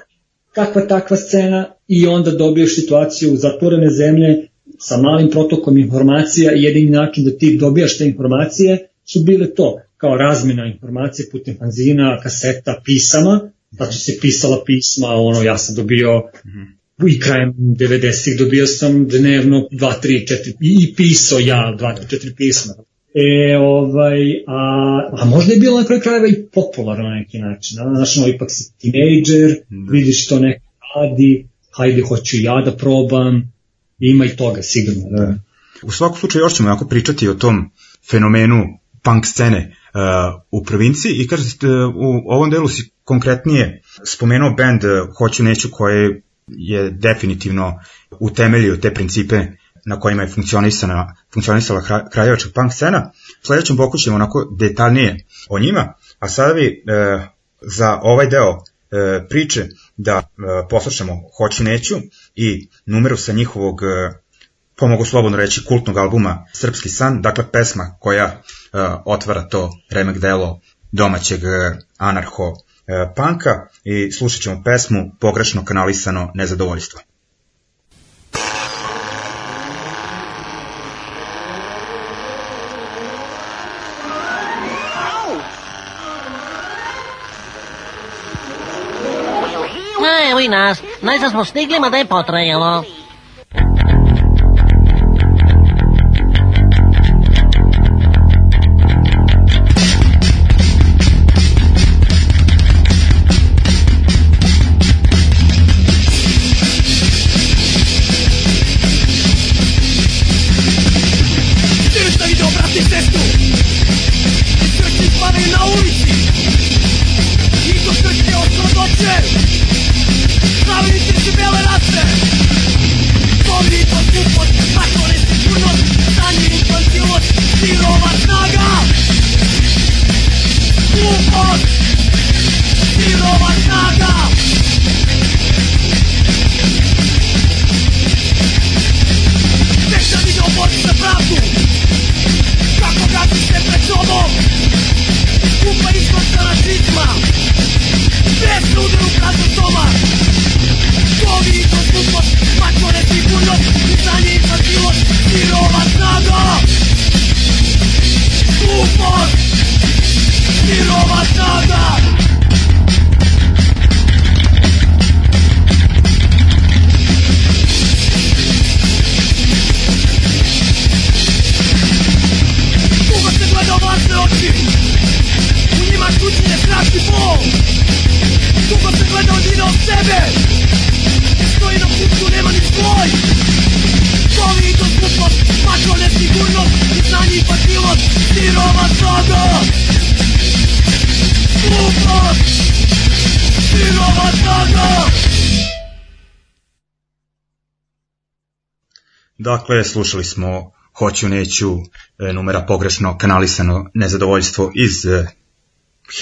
kakva takva scena i onda dobiješ situaciju zatvorene zemlje sa malim protokom informacija i jedini način da ti dobijaš te informacije su bile to, kao razmena informacije putem fanzina, kaseta, pisama, znači se pisala pisma, ono, ja sam dobio -hmm. i krajem 90-ih dobio sam dnevno 2, 3, 4, i pisao ja 2, 3, 4 pisma. E, ovaj, a, a možda je bilo na kraju krajeva i popularno na neki način. Znaš, no, ipak si teenager, mm. vidiš to neko radi, hajde, hoću ja da probam, ima i toga sigurno. Da. U svakom slučaju još ćemo jako pričati o tom fenomenu punk scene uh, u provinciji i kažete u ovom delu si konkretnije spomenuo band uh, Hoću neću koje je definitivno utemeljio te principe na kojima je funkcionisana, funkcionisala kraljevačka punk scena. Sledećem pokućemo onako detaljnije o njima, a sada bi e, za ovaj deo e, priče da e, poslušamo Hoću neću i numeru sa njihovog e, pa mogu slobodno reći kultnog albuma Srpski san, dakle pesma koja e, otvara to remek delo domaćeg anarho e, panka i slušat ćemo pesmu Pogrešno kanalisano nezadovoljstvo. Evo i nas, najzad smo stigli, ma da je potrajalo. Dakle, slušali smo Hoću, neću, e, numera pogrešno kanalisano nezadovoljstvo iz e,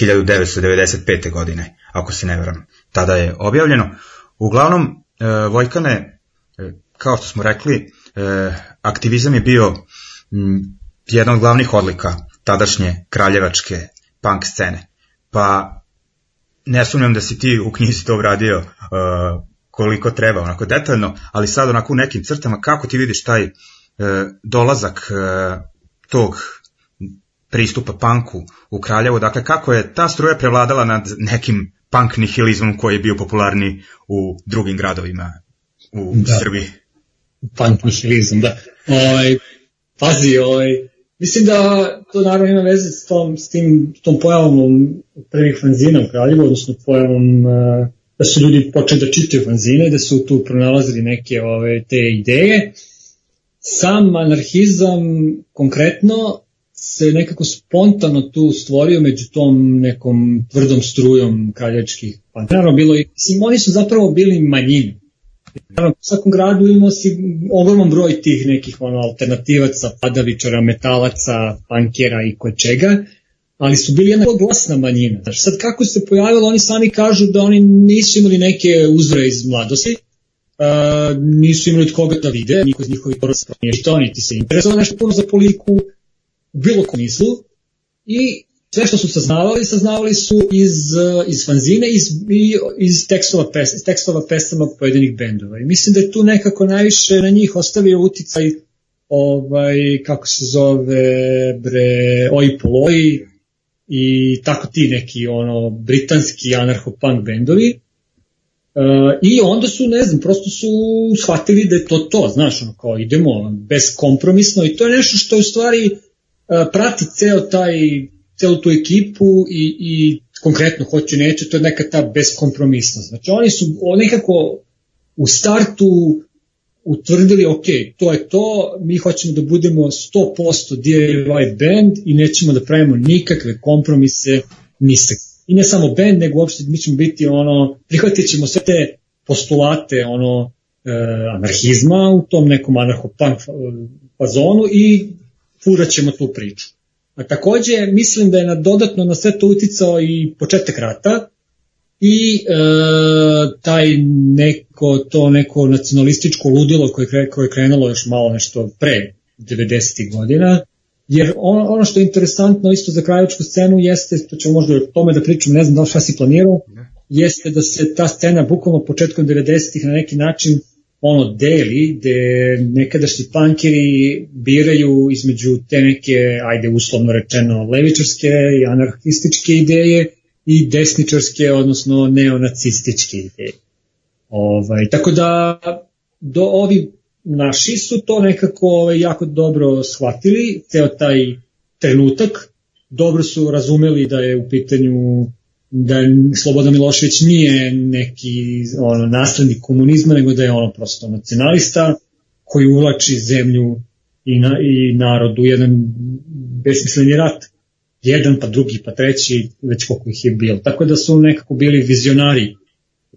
1995. godine, ako se ne veram. Tada je objavljeno. Uglavnom, e, Vojkane, e, kao što smo rekli, e, aktivizam je bio jedna od glavnih odlika tadašnje kraljevačke punk scene. Pa ne sumnjam da si ti u knjizi to obradio koliko treba, onako detaljno, ali sad onako u nekim crtama, kako ti vidiš taj uh, dolazak uh, tog pristupa punku u Kraljevu, dakle kako je ta struja prevladala nad nekim punk nihilizmom koji je bio popularni u drugim gradovima u da. Srbiji. Punk nihilizam, da. Ovaj, pazi, ovaj, mislim da to naravno ima veze s, tom, s, tim, s tom pojavom prvih fanzina u Kraljevu, odnosno pojavom uh, da su ljudi počeli da čitaju fanzine, da su tu pronalazili neke ove, te ideje. Sam anarhizam konkretno se nekako spontano tu stvorio među tom nekom tvrdom strujom kraljačkih Naravno, bilo mislim, oni su zapravo bili manjini. Naravno, u svakom gradu imao si ogroman broj tih nekih ono, alternativaca, padavičara, metalaca, pankera i koje čega, ali su bili jedna glasna manjina. Znači, sad kako se pojavilo, oni sami kažu da oni nisu imali neke uzore iz mladosti, uh, nisu imali od koga da vide, niko iz njihovih porasta nije što, niti se interesovao nešto puno za politiku, u bilo kom mislu, i sve što su saznavali, saznavali su iz, iz fanzine, iz, iz tekstova, pes, iz tekstova pesama pojedinih bendova. I mislim da je tu nekako najviše na njih ostavio uticaj ovaj, kako se zove, bre, Oi Poloi, i tako ti neki ono britanski anarcho-punk bendovi. Uh, I onda su, ne znam, prosto su shvatili da je to to, znaš, ono kao idemo beskompromisno i to je nešto što u stvari uh, prati ceo taj, celu tu ekipu i, i konkretno hoću neće, to je neka ta beskompromisnost. Znači oni su nekako u startu utvrdili, ok, to je to, mi hoćemo da budemo 100% DIY band i nećemo da pravimo nikakve kompromise ni sa i ne samo band, nego uopšte mi ćemo biti ono, prihvatit ćemo sve te postulate ono, e, anarhizma u tom nekom anarcho-punk fazonu i furat ćemo tu priču. A takođe, mislim da je na dodatno na sve to uticao i početak rata, i e, taj neko to neko nacionalističko ludilo koje je, koje je krenulo još malo nešto pre 90. godina jer ono, ono što je interesantno isto za krajevačku scenu jeste, to ćemo možda o tome da pričam, ne znam da li šta si planirao, jeste da se ta scena bukvalno početkom 90-ih na neki način ono deli, gde nekadašnji pankeri biraju između te neke, ajde uslovno rečeno, levičarske i anarhističke ideje i desničarske, odnosno neonacističke ideje. Ovaj, tako da do ovi naši su to nekako ovaj, jako dobro shvatili, ceo taj trenutak, dobro su razumeli da je u pitanju da Slobodan Milošević nije neki ono, naslednik komunizma, nego da je ono prosto nacionalista koji uvlači zemlju i, na, i narod u jedan besmisleni rat jedan, pa drugi, pa treći, već koliko ih je bilo. Tako da su nekako bili vizionari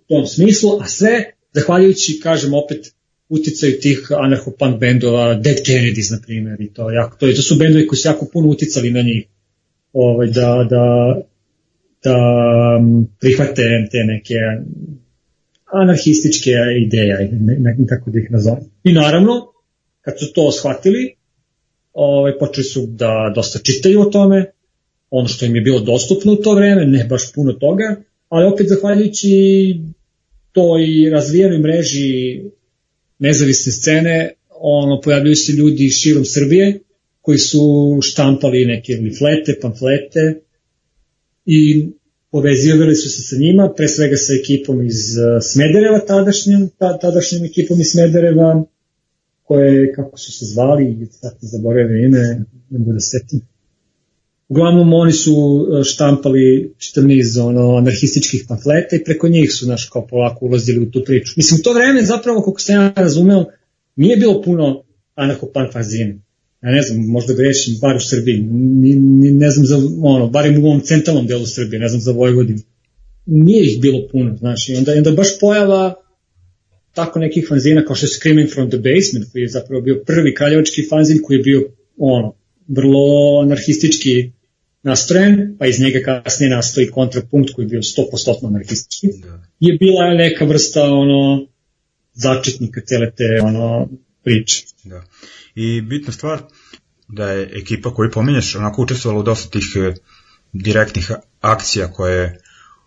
tom smislu, a sve, zahvaljujući, kažem opet, uticaju tih anarcho-punk bendova, Dead Kennedys, na primjer, i to, jako, to, to su bendovi koji su jako puno uticali na njih, ovaj, da, da, da prihvate te neke anarhističke ideje, ne, ne, tako da ih nazovem. I naravno, kad su to shvatili, ovaj, počeli su da dosta čitaju o tome, ono što im je bilo dostupno u to vreme, ne baš puno toga, ali opet zahvaljujući toj razvijenoj mreži nezavisne scene, ono, pojavljuju se ljudi širom Srbije koji su štampali neke liflete, pamflete i povezivali su se sa njima, pre svega sa ekipom iz uh, Smedereva, tadašnjom, tadašnjom ekipom iz Smedereva, koje, kako su se zvali, sad zaboravio ime, ne mogu da setim, Uglavnom oni su e, štampali čitav niz ono, anarhističkih pamfleta i preko njih su naš kao polako ulazili u tu priču. Mislim, u to vreme zapravo, kako sam ja razumeo, nije bilo puno anarcho-punk fanzine. Ja ne znam, možda grešim, bar u Srbiji, ni, ni, ne znam za, ono, barim u ovom centralnom delu Srbije, ne znam za Vojvodinu. Nije ih bilo puno, znaš, i onda, onda baš pojava tako nekih fanzina kao što je Screaming from the Basement, koji je zapravo bio prvi kraljevački fanzin koji je bio ono, vrlo anarhistički nastrojen, pa iz njega kasnije nastoji kontrapunkt koji je bio 100% anarhistički, da. je bila neka vrsta ono začetnika cele te ono priče. Da. I bitna stvar da je ekipa koju pominješ onako učestvovala u dosta tih e, direktnih akcija koje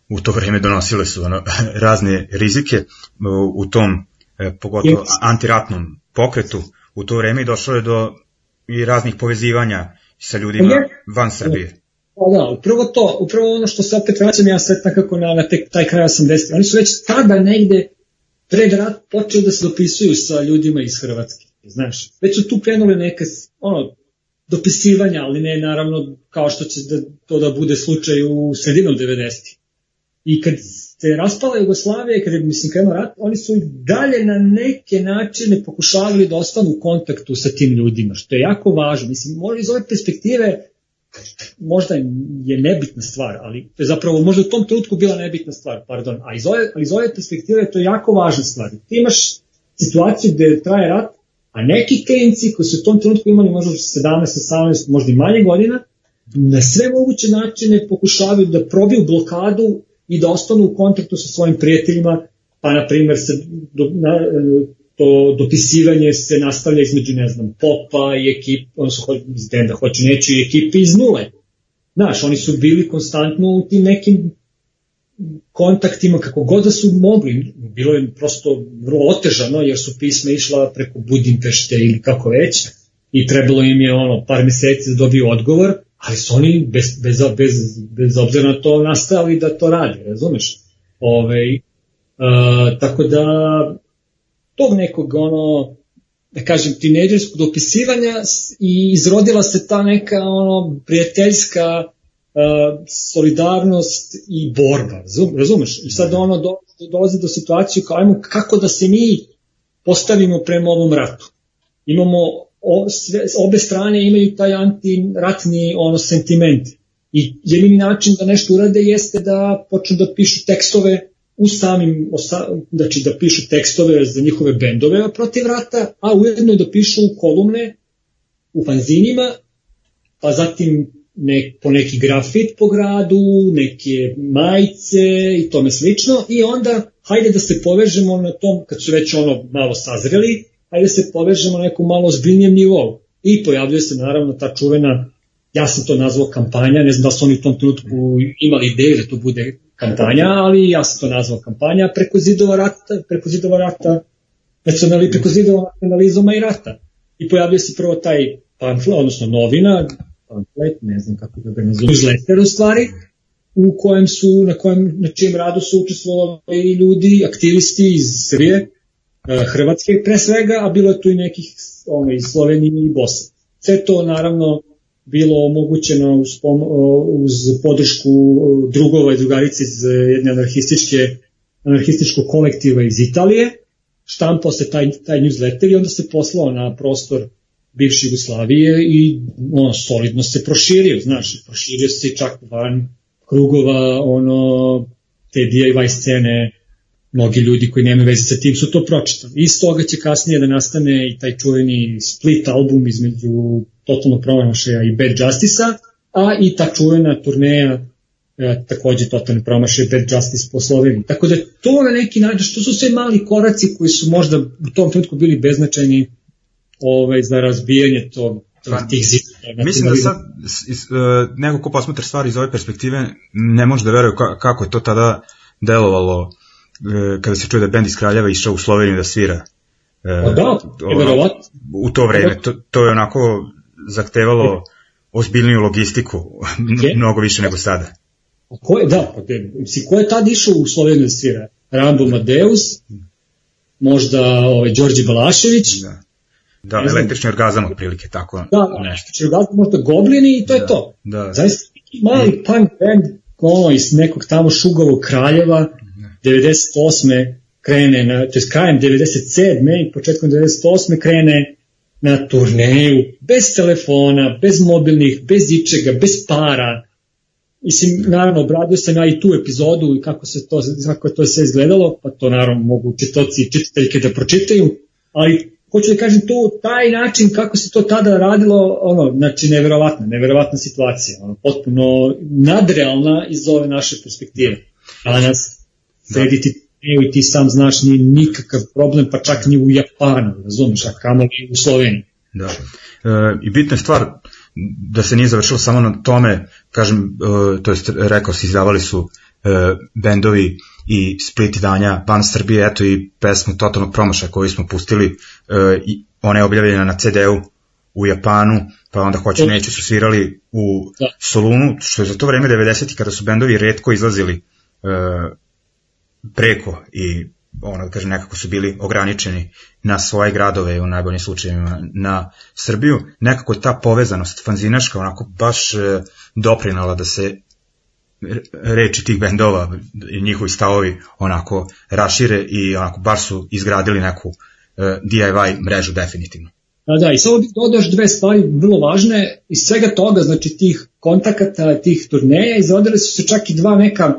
u to vreme donosile su ono, razne rizike u, u tom e, pogotovo antiratnom pokretu u to vreme i došlo je do i raznih povezivanja sa ljudima van Srbije. Pa da, upravo to, upravo ono što se opet vraćam ja sad nekako na, na te, taj kraj 80. Oni su već tada negde pred rat počeli da se dopisuju sa ljudima iz Hrvatske, znaš. Već su tu krenule neke, ono, dopisivanja, ali ne naravno kao što će da, to da bude slučaj u sredinu 90. I kad se raspala Jugoslavija i kad je, mislim, krenuo rat, oni su i dalje na neke načine pokušavali da ostanu u kontaktu sa tim ljudima, što je jako važno. Mislim, možda iz ove perspektive možda je nebitna stvar, ali zapravo možda u tom trenutku bila nebitna stvar, pardon, a iz ove, ali iz ove perspektive to je jako važna stvar. Ti imaš situaciju gde traje rat, a neki klinci koji su u tom trenutku imali možda 17, 18, možda i manje godina, na sve moguće načine pokušavaju da probiju blokadu i da ostanu u kontaktu sa svojim prijateljima, pa na primjer se do, na, to dopisivanje se nastavlja između, ne znam, popa i ekip, odnosno iz benda, hoću neću i ekipe iz nule. Znaš, oni su bili konstantno u tim nekim kontaktima kako god da su mogli. Bilo je prosto vrlo otežano jer su pisma išla preko Budimpešte ili kako već i trebalo im je ono par meseci da dobiju odgovor, ali su oni bez, bez, bez, bez obzira na to nastavili da to radi, razumeš? Ove, uh, tako da tog nekog ono da kažem tinejdžerskog dopisivanja i izrodila se ta neka ono prijateljska uh, solidarnost i borba, razumeš? I sad ono do, dolazi do situacije kao ajmo kako da se mi postavimo prema ovom ratu. Imamo o, sve, obe strane imaju taj antiratni ono sentiment. I jedini način da nešto urade jeste da počnu da pišu tekstove u samim, znači da pišu tekstove za njihove bendove protiv rata, a ujedno da pišu kolumne u fanzinima, pa zatim ne, po neki grafit po gradu, neke majice i tome slično i onda hajde da se povežemo na tom, kad su već ono malo sazreli, hajde da se povežemo na nekom malo zbiljnijem nivou. I pojavljuje se naravno ta čuvena, ja sam to nazvao kampanja, ne znam da su oni u tom trenutku imali ideju da to bude kampanja, ali ja sam to nazvao kampanja preko zidova rata, preko zidova rata, nacionali, preko zidova nacionalizma i rata. I pojavljuje se prvo taj pamflet, odnosno novina, pamflet, ne znam kako da ga nazovem, newsletter u stvari, u kojem su, na, kojem, na čijem radu su učestvovali ljudi, aktivisti iz Srbije, Hrvatske pre svega, a bilo je tu i nekih ono, iz Slovenije i Bosne. Sve to naravno bilo omogućeno uz, uz podršku drugova i drugarice iz jedne anarhističke, anarhističkog kolektiva iz Italije, štampao se taj, taj newsletter i onda se poslao na prostor bivše Jugoslavije i ono, solidno se proširio, znaš, proširio se čak van krugova ono, te DIY scene, mnogi ljudi koji nemaju veze sa tim su to pročitali. Iz toga će kasnije da nastane i taj čuveni split album između totalno promašaja i Bad Justice-a, a i ta čuvena turneja e, takođe totalno promašaj Bad Justice po Sloveniji. Tako da to na neki način, što su sve mali koraci koji su možda u tom trenutku bili beznačajni ovaj, za razbijanje tog pa, tih zidova. Mislim da sad iz, uh, neko ko posmatra stvari iz ove perspektive ne može da veruje kako je to tada delovalo kada se čuje da je bend iz Kraljeva išao u Sloveniju da svira. Uh, pa da, ono, u to vreme. To, to je onako zahtevalo ozbiljniju logistiku, okay. mnogo više nego sada. A ko je, da, si, ko je tad išao u Sloveniju da svira? Rambo Madeus, možda ovaj, Đorđe Balašević, da. Da, ne električni orgazam otprilike, tako da, da, nešto. orgazam, možda Goblini i to da, je to. Da. Zaista mali punk band ono, iz nekog tamo šugovog kraljeva, da. 98. krene, na, to je krajem 97. i početkom 98. krene na turneju, bez telefona, bez mobilnih, bez ičega, bez para, Mislim, naravno, obradio sam ja i tu epizodu i kako se to, kako to sve izgledalo, pa to naravno mogu čitoci i čitateljke da pročitaju, ali hoću da kažem to, taj način kako se to tada radilo, ono, znači neverovatna, neverovatna situacija, ono, potpuno nadrealna iz ove naše perspektive. Danas srediti da. i ti sam znaš nije nikakav problem, pa čak ni u Japanu, razumeš, a kamo i u Sloveniji. Da. E, I bitna stvar, da se nije završilo samo na tome, kažem, e, to jest rekao se, izdavali su e, bendovi i split danja van Srbije, eto i pesmu Totalnog promaša koju smo pustili, e, i ona je objavljena na CD-u u Japanu, pa onda hoće neće su svirali u da. Solunu, što je za to vreme 90. kada su bendovi redko izlazili e, preko i ono da kažem nekako su bili ograničeni na svoje gradove u najboljim slučajevima na Srbiju, nekako ta povezanost fanzinaška onako baš e, doprinala da se reči tih bendova i njihovi stavovi onako rašire i onako baš su izgradili neku e, DIY mrežu definitivno. Da, da, i samo bih dodaš dve stvari vrlo važne. Iz svega toga, znači tih kontakata, tih turneja, izvodili su se čak i dva neka,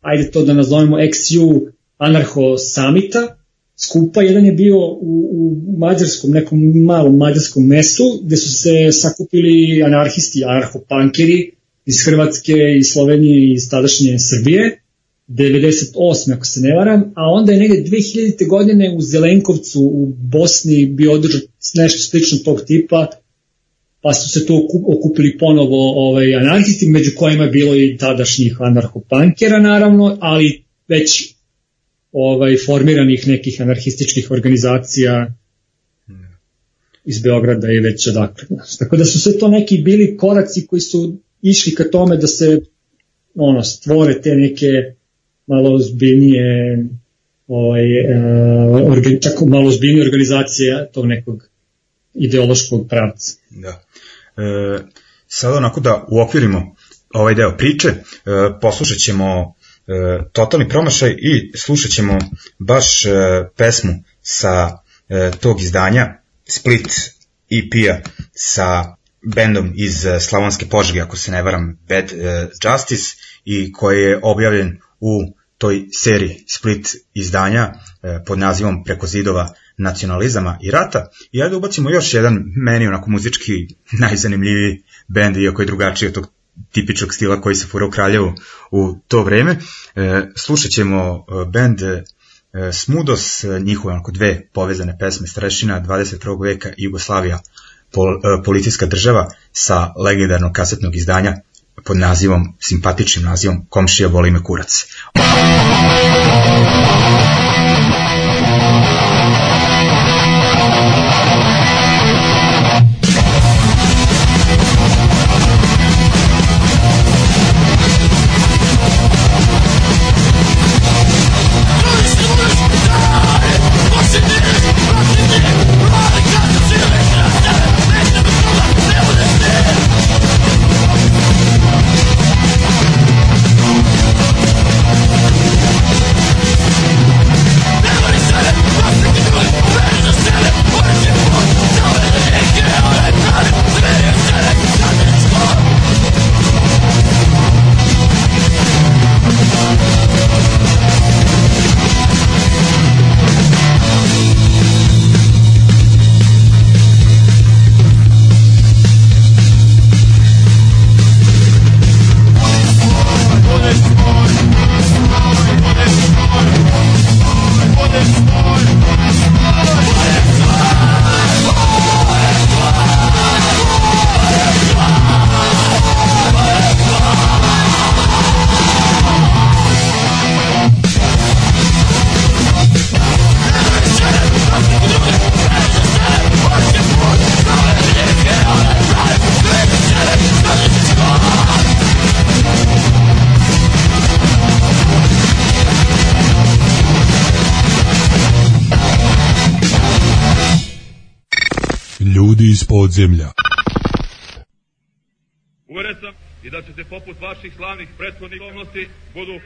ajde to da nazovemo XU anarcho samita, skupa. Jedan je bio u, u mađarskom, nekom malom mađarskom mestu, gde su se sakupili anarhisti, anarcho-pankeri, iz Hrvatske, iz Slovenije i iz tadašnje Srbije, 98. ako se ne varam, a onda je negde 2000. godine u Zelenkovcu u Bosni bio održan nešto slično tog tipa, pa su se tu okupili ponovo ovaj, anarhisti, među kojima je bilo i tadašnjih anarchopankera naravno, ali već ovaj formiranih nekih anarhističkih organizacija iz Beograda i već odakle. Tako da su sve to neki bili koraci koji su išli ka tome da se ono, stvore te neke malo ozbiljnije ovaj, uh, organ, čak malo ozbiljnije organizacije tog nekog ideološkog pravca. Da. E, sada onako da uokvirimo ovaj deo priče, e, poslušat ćemo e, totalni promašaj i slušat ćemo baš e, pesmu sa e, tog izdanja Split EP-a sa bendom iz uh, Slavonske Požege, ako se ne varam, Bad uh, Justice, i koji je objavljen u toj seriji Split izdanja uh, pod nazivom Preko zidova nacionalizama i rata. I ajde ubacimo još jedan meni onako muzički najzanimljiviji bend, iako je drugačiji od tog tipičnog stila koji se fura u Kraljevu u to vreme. E, slušat ćemo bend e, Smudos, njihove onako dve povezane pesme Strešina 21. veka Jugoslavija pol, e, policijska država sa legendarnog kasetnog izdanja pod nazivom, simpatičnim nazivom Komšija boli me kurac. Podzemlja. Uveren sam i da ćete poput vaših slavnih prethodnikovnosti budu...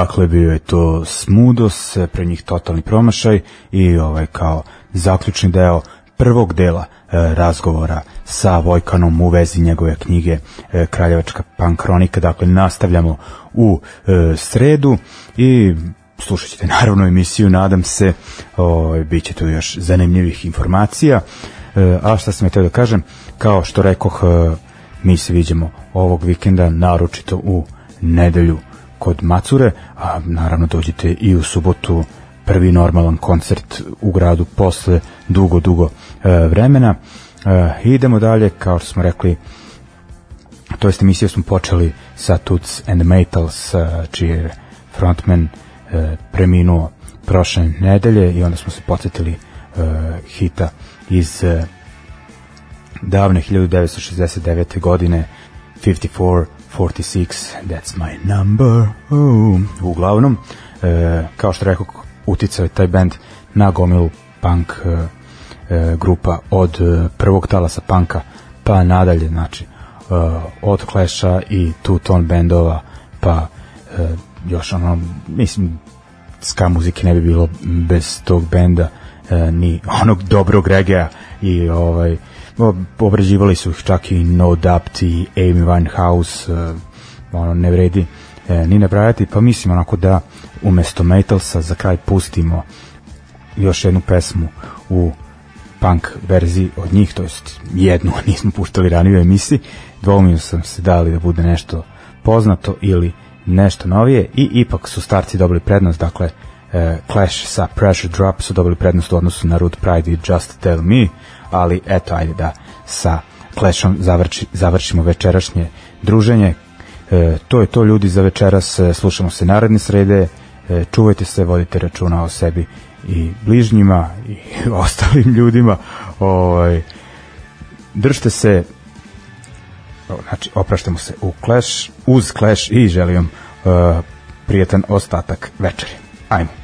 dakle, bio je to Smudos, pre njih totalni promašaj i ovaj kao zaključni deo prvog dela e, razgovora sa Vojkanom u vezi njegove knjige e, Kraljevačka punk kronika. Dakle, nastavljamo u e, sredu i slušat ćete naravno emisiju, nadam se, o, bit će tu još zanimljivih informacija. E, a šta sam je teo da kažem, kao što rekoh, e, mi se vidimo ovog vikenda, naročito u nedelju kod Macure, a naravno dođite i u subotu prvi normalan koncert u gradu posle dugo, dugo e, vremena. E, idemo dalje, kao što smo rekli, to jest emisiju smo počeli sa Toots and Metals, e, čiji je frontman e, preminuo prošle nedelje i onda smo se podsjetili e, hita iz e, davne 1969. godine 54 46 that's my number oh. uglavnom e, kao što rekao uticao je taj band na gomilu punk e, e, grupa od e, prvog talasa panka pa nadalje znači e, od Clash-a i Two Tone bendova pa e, još ono mislim ska muzike ne bi bilo bez tog benda e, ni onog dobrog regea i ovaj obrađivali su ih čak i No Doubt i Amy Winehouse e, ono ne vredi e, ni nabrajati pa mislim onako da umesto Metalsa za kraj pustimo još jednu pesmu u punk verziji od njih, to jest jednu nismo puštali ranije u emisiji, dvoumio sam se da li da bude nešto poznato ili nešto novije i ipak su starci dobili prednost, dakle Clash sa Pressure Drop su dobili prednost u odnosu na Root Pride i Just Tell Me, ali eto, ajde da sa Clashom završi, završimo večerašnje druženje. E, to je to ljudi za večeras, e, slušamo se naredne srede, e, čuvajte se, vodite računa o sebi i bližnjima i ostalim ljudima. Ovaj, držite se znači opraštamo se u Clash, uz Clash i želim uh, prijetan ostatak večeri. Ajmo.